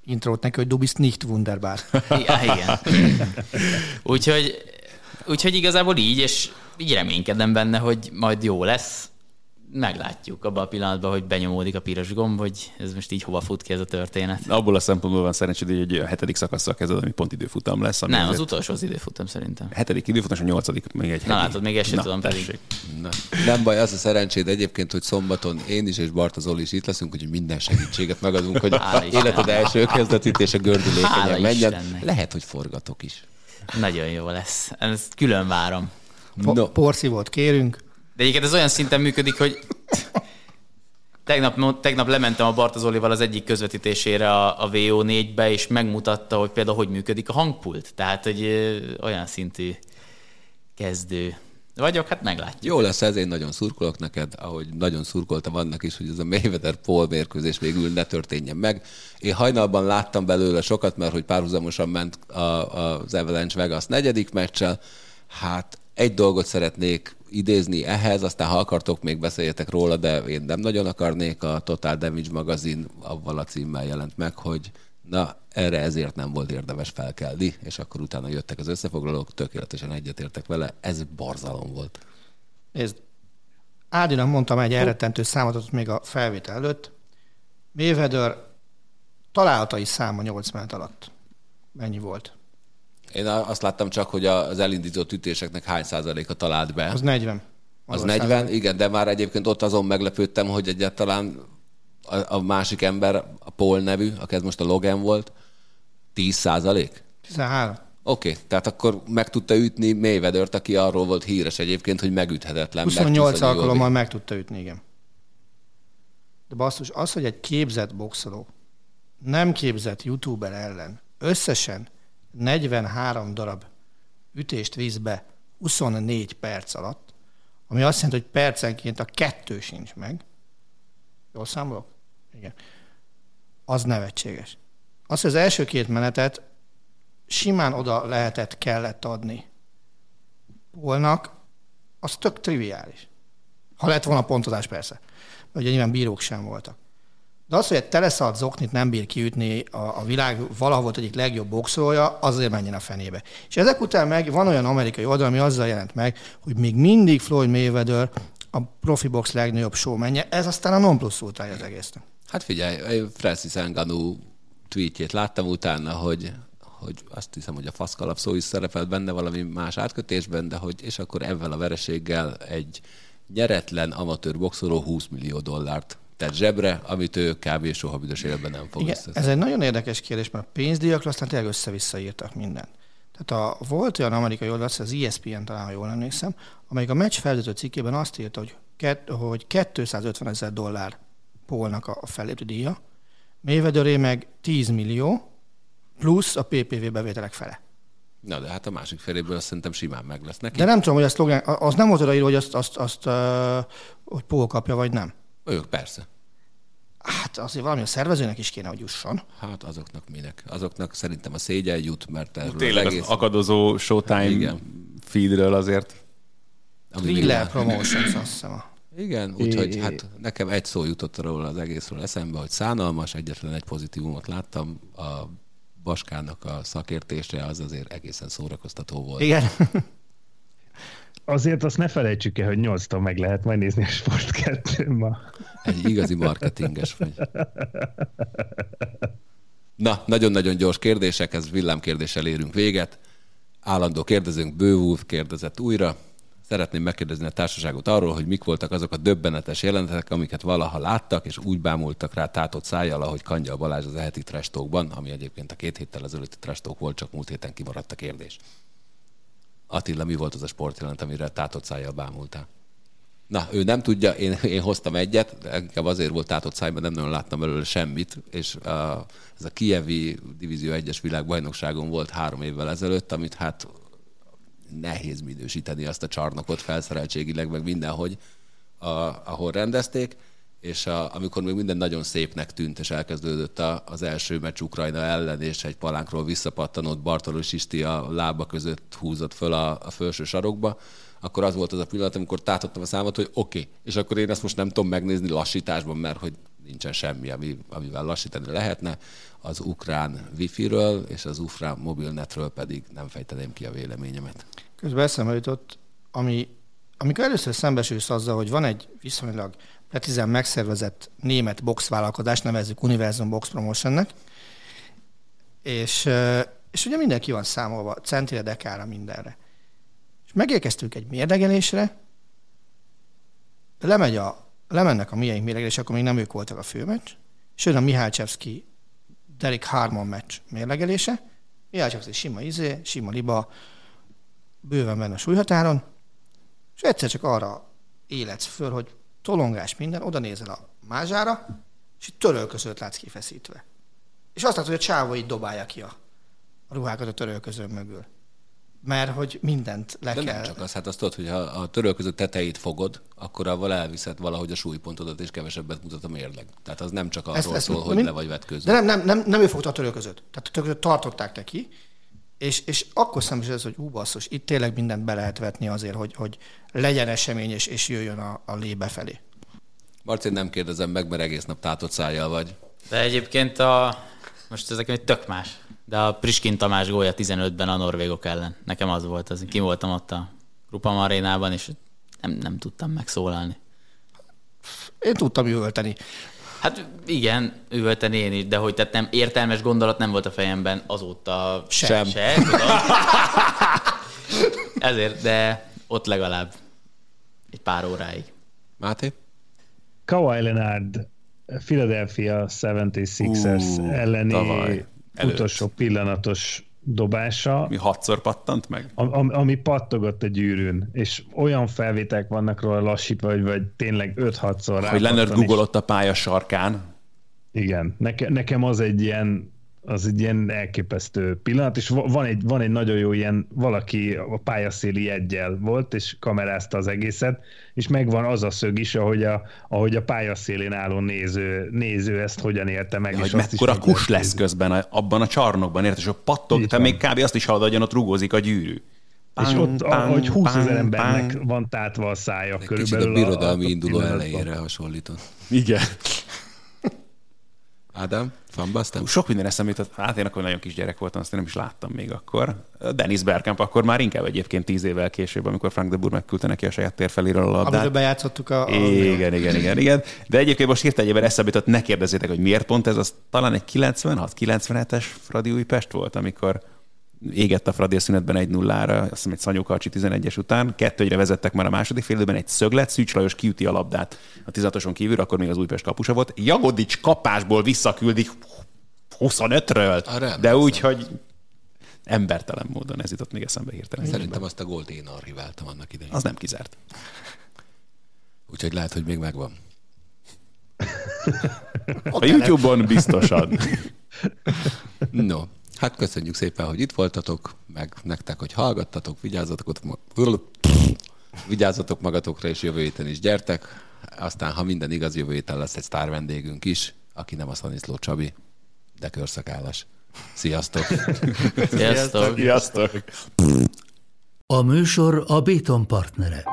intrót neki, hogy du bist nicht wunderbar. Ja, igen. úgyhogy, úgyhogy igazából így, és így reménykedem benne, hogy majd jó lesz. Meglátjuk abban a pillanatban, hogy benyomódik a piros gomb, hogy ez most így hova fut ki ez a történet. Abból a szempontból van szerencséd, hogy a hetedik szakasszal kezded, ami pont időfutam lesz. Ami Nem, az utolsó az időfutam szerintem. hetedik időfutam, és a nyolcadik még egy Na heti. látod, még ezt sem tudom pedig. tessék. Na, nem baj, az a szerencséd egyébként, hogy szombaton én is és Barta Zoli is itt leszünk, hogy minden segítséget megadunk, hogy Hála Istennek. életed első kezdetítése Hála gördülékenyen menjen. Istennek. Lehet, hogy forgatok is. Nagyon jó lesz. Ezt külön várom. Po- No. Porszívót kérünk. De egyébként ez olyan szinten működik, hogy tegnap, tegnap lementem a Bartozolival az egyik közvetítésére a, a VO4-be, és megmutatta, hogy például hogy működik a hangpult. Tehát, hogy olyan szintű kezdő vagyok, hát meglátjuk. Jó lesz ez, én nagyon szurkolok neked, ahogy nagyon szurkoltam annak is, hogy ez a Mayweather Paul mérkőzés végül ne történjen meg. Én hajnalban láttam belőle sokat, mert hogy párhuzamosan ment a, az Avalanche Vegas negyedik meccsel. Hát egy dolgot szeretnék idézni ehhez, aztán ha akartok, még beszéljetek róla, de én nem nagyon akarnék. A Total Damage magazin avval a címmel jelent meg, hogy na, erre ezért nem volt érdemes felkelni, és akkor utána jöttek az összefoglalók, tökéletesen egyetértek vele, ez borzalom volt. Nézd, Ádinak mondtam egy elrettentő számot még a felvétel előtt. Mayweather találtai száma 8 menet alatt. Mennyi volt? Én azt láttam csak, hogy az elindított ütéseknek hány százaléka talált be. Az 40. Az Magas 40, igen, de már egyébként ott azon meglepődtem, hogy egyáltalán a, a másik ember, a Paul nevű, aki ez most a Logan volt, 10 százalék? 13. Oké, okay, tehát akkor meg tudta ütni Mayweather-t, aki arról volt híres egyébként, hogy megüthetetlen. 28 megtisztelő alkalommal meg tudta ütni, igen. De basszus, az, hogy egy képzett boxoló nem képzett youtuber ellen összesen 43 darab ütést visz be 24 perc alatt, ami azt jelenti, hogy percenként a kettő sincs meg. Jól számolok? Igen. Az nevetséges. Az, hogy az első két menetet simán oda lehetett, kellett adni Polnak, az tök triviális. Ha lett volna pontozás persze. Ugye nyilván bírók sem voltak. De az, hogy egy teleszalt zoknit nem bír kiütni a, a világ valahol egyik legjobb boxolója, azért menjen a fenébe. És ezek után meg van olyan amerikai oldal, ami azzal jelent meg, hogy még mindig Floyd Mayweather a profi box legnagyobb showmenje, ez aztán a non plus ultrája az egésznek. Hát figyelj, Francis Ngannou tweetjét láttam utána, hogy, hogy azt hiszem, hogy a faszkalap szó is szerepelt benne valami más átkötésben, de hogy és akkor ezzel a vereséggel egy nyeretlen amatőr boxoló 20 millió dollárt tett zsebre, amit ő kb. soha büdös életben nem fog Igen, ez egy nagyon érdekes kérdés, mert a pénzdiakról aztán tényleg össze-vissza írtak mindent. Tehát a, volt olyan amerikai oldal, az ESPN talán, ha jól emlékszem, amelyik a meccs felvezető cikkében azt írta, hogy, kett, hogy 250 ezer dollár Polnak a, felépő díja, Mayweatheré meg 10 millió, plusz a PPV bevételek fele. Na, de hát a másik feléből azt szerintem simán meg lesz neki. De nem tudom, hogy a szlogán, az nem volt odaírva, hogy azt, azt, azt hogy Paul kapja, vagy nem. Ők persze. Hát azért valami a szervezőnek is kéne, hogy jusson. Hát azoknak minek? Azoknak szerintem a szégyen jut, mert erről Tényleg az az egész... akadozó Showtime Igen. feedről azért Thriller világ- Promotions, azt hiszem. a- Igen, úgyhogy hát nekem egy szó jutott róla az egészről eszembe, hogy szánalmas, egyetlen egy pozitívumot láttam, a Baskának a szakértése az azért egészen szórakoztató volt. Igen. Azért azt ne felejtsük el, hogy 8 meg lehet majd nézni a Sport 2 ma. Egy igazi marketinges vagy. Na, nagyon-nagyon gyors kérdések, ez villámkérdéssel érünk véget. Állandó kérdezőnk Bővúv kérdezett újra. Szeretném megkérdezni a társaságot arról, hogy mik voltak azok a döbbenetes jelenetek, amiket valaha láttak, és úgy bámultak rá tátott szájjal, ahogy Kangyal Balázs az eheti trestókban, ami egyébként a két héttel ezelőtti trestók volt, csak múlt héten kimaradt a kérdés. Attila, mi volt az a sportjelent, amire tátott szájjal bámultál? Na, ő nem tudja, én, én hoztam egyet, inkább azért volt tátott szájban, nem nagyon láttam belőle semmit, és a, ez a Kievi Divízió 1-es világbajnokságon volt három évvel ezelőtt, amit hát nehéz minősíteni azt a csarnokot felszereltségileg, meg mindenhogy, a, ahol rendezték, és a, amikor még minden nagyon szépnek tűnt, és elkezdődött a, az első meccs Ukrajna ellen, és egy palánkról visszapattanott Bartolos Isti a lába között húzott föl a, a felső sarokba, akkor az volt az a pillanat, amikor tátottam a számot, hogy oké, okay. és akkor én ezt most nem tudom megnézni lassításban, mert hogy nincsen semmi, ami, amivel lassítani lehetne. Az ukrán wifi-ről és az ukrán mobilnetről pedig nem fejteném ki a véleményemet. Közben eszembe jutott, ami, amikor először szembesülsz azzal, hogy van egy viszonylag precízen megszervezett német boxvállalkozás, nevezzük Universum Box Promotionnek, és, és ugye mindenki van számolva, centire, dekára, mindenre. És megérkeztünk egy mérlegelésre, lemegy a, lemennek a miénk mérlegelés, akkor még nem ők voltak a főmeccs, és jön a Mihály Csevszki Derek Harmon meccs mérlegelése, Mihály Csevszki sima izé, sima liba, bőven benne a súlyhatáron, és egyszer csak arra életsz föl, hogy tolongás minden, oda nézel a mázsára, és itt törölközőt látsz kifeszítve. És azt látod, hogy a csávó így dobálja ki a, ruhákat a törölköző mögül. Mert hogy mindent le De kell. nem csak az, hát azt tudod, hogy ha a törölköző tetejét fogod, akkor avval elviszed valahogy a súlypontodat, és kevesebbet mutat a mérleg. Tehát az nem csak arról ezt, ezt szól, hogy mind- le vagy vetkőző. De nem, nem, nem, nem ő fogta a törölközőt. Tehát a törölközőt tartották neki, és, és akkor szembesül ez, hogy ú, basszus, itt tényleg mindent be lehet vetni azért, hogy, hogy legyen esemény, és, és jöjjön a, a lé befelé. Marci, nem kérdezem meg, mert egész nap tátott szájjal vagy. De egyébként a, most ez nekem egy tök más, de a Priskin Tamás gólya 15-ben a norvégok ellen. Nekem az volt, az, kim voltam ott a Grupam arénában, és nem, nem tudtam megszólalni. Én tudtam üvölteni. Hát igen, üvölteni én is, de hogy tehát nem értelmes gondolat nem volt a fejemben azóta Sem. se tudom. Ezért, de ott legalább egy pár óráig. Máté? Kawhi Leonard Philadelphia 76ers Ú, elleni tavaly előtt. utolsó pillanatos dobása, Mi hatszor pattant meg? am- am- ami pattogott a gyűrűn, és olyan felvételek vannak róla lassítva, hogy vagy tényleg 5-6-szor Hogy Leonard googolott a pálya sarkán. Igen, Neke, nekem az egy ilyen az egy ilyen elképesztő pillanat, és va- van egy, van egy nagyon jó ilyen, valaki a pályaszéli egyel volt, és kamerázta az egészet, és megvan az a szög is, ahogy a, ahogy a pályaszélén álló néző, néző ezt hogyan élte meg. Hogy és azt is mekkora kus lesz közben a- abban a csarnokban, érted? És a pattog, te még kb. azt is hallod, hogy ott rugózik a gyűrű. És ott, ahogy 20 ezer embernek pang. van tátva a szája Egy kicsit körülbelül. a birodalmi a induló pillanatban. elejére hasonlított. Igen. Ádám, fanbasztem? Sok minden eszembe jutott. Hát én akkor nagyon kis gyerek voltam, azt én nem is láttam még akkor. Dennis Bergkamp akkor már inkább egyébként tíz évvel később, amikor Frank de Boer megküldte neki a saját térfeléről a Amiről labdát. bejátszottuk a... a Igen, igen, igen, igen. De egyébként most hirtelen egyébként eszembe jutott, ne kérdezzétek, hogy miért pont ez, az talán egy 96-97-es Fradi Újpest volt, amikor égett a Fradi a szünetben egy nullára, azt hiszem egy Szanyókarcsi 11-es után, kettőre vezettek már a második fél időben, egy szöglet, Szűcs Lajos kiüti a labdát a 16-oson kívül, akkor még az Újpest kapusa volt. Jagodics kapásból visszaküldik 25-ről, Arra de úgy, hogy embertelen módon ez jutott még eszembe hirtelen. Szerintem azt a gólt én archiváltam annak idején. Az nem kizárt. Úgyhogy lehet, hogy még megvan. A YouTube-on biztosan. No, hát köszönjük szépen, hogy itt voltatok, meg nektek, hogy hallgattatok, vigyázzatok, ott ma... vigyázzatok magatokra, és jövő héten is gyertek. Aztán, ha minden igaz, jövő héten lesz egy sztár vendégünk is, aki nem a Szaniszló Csabi, de körszakállas. Sziasztok! Sziasztok! Sziasztok! A műsor a Béton partnere.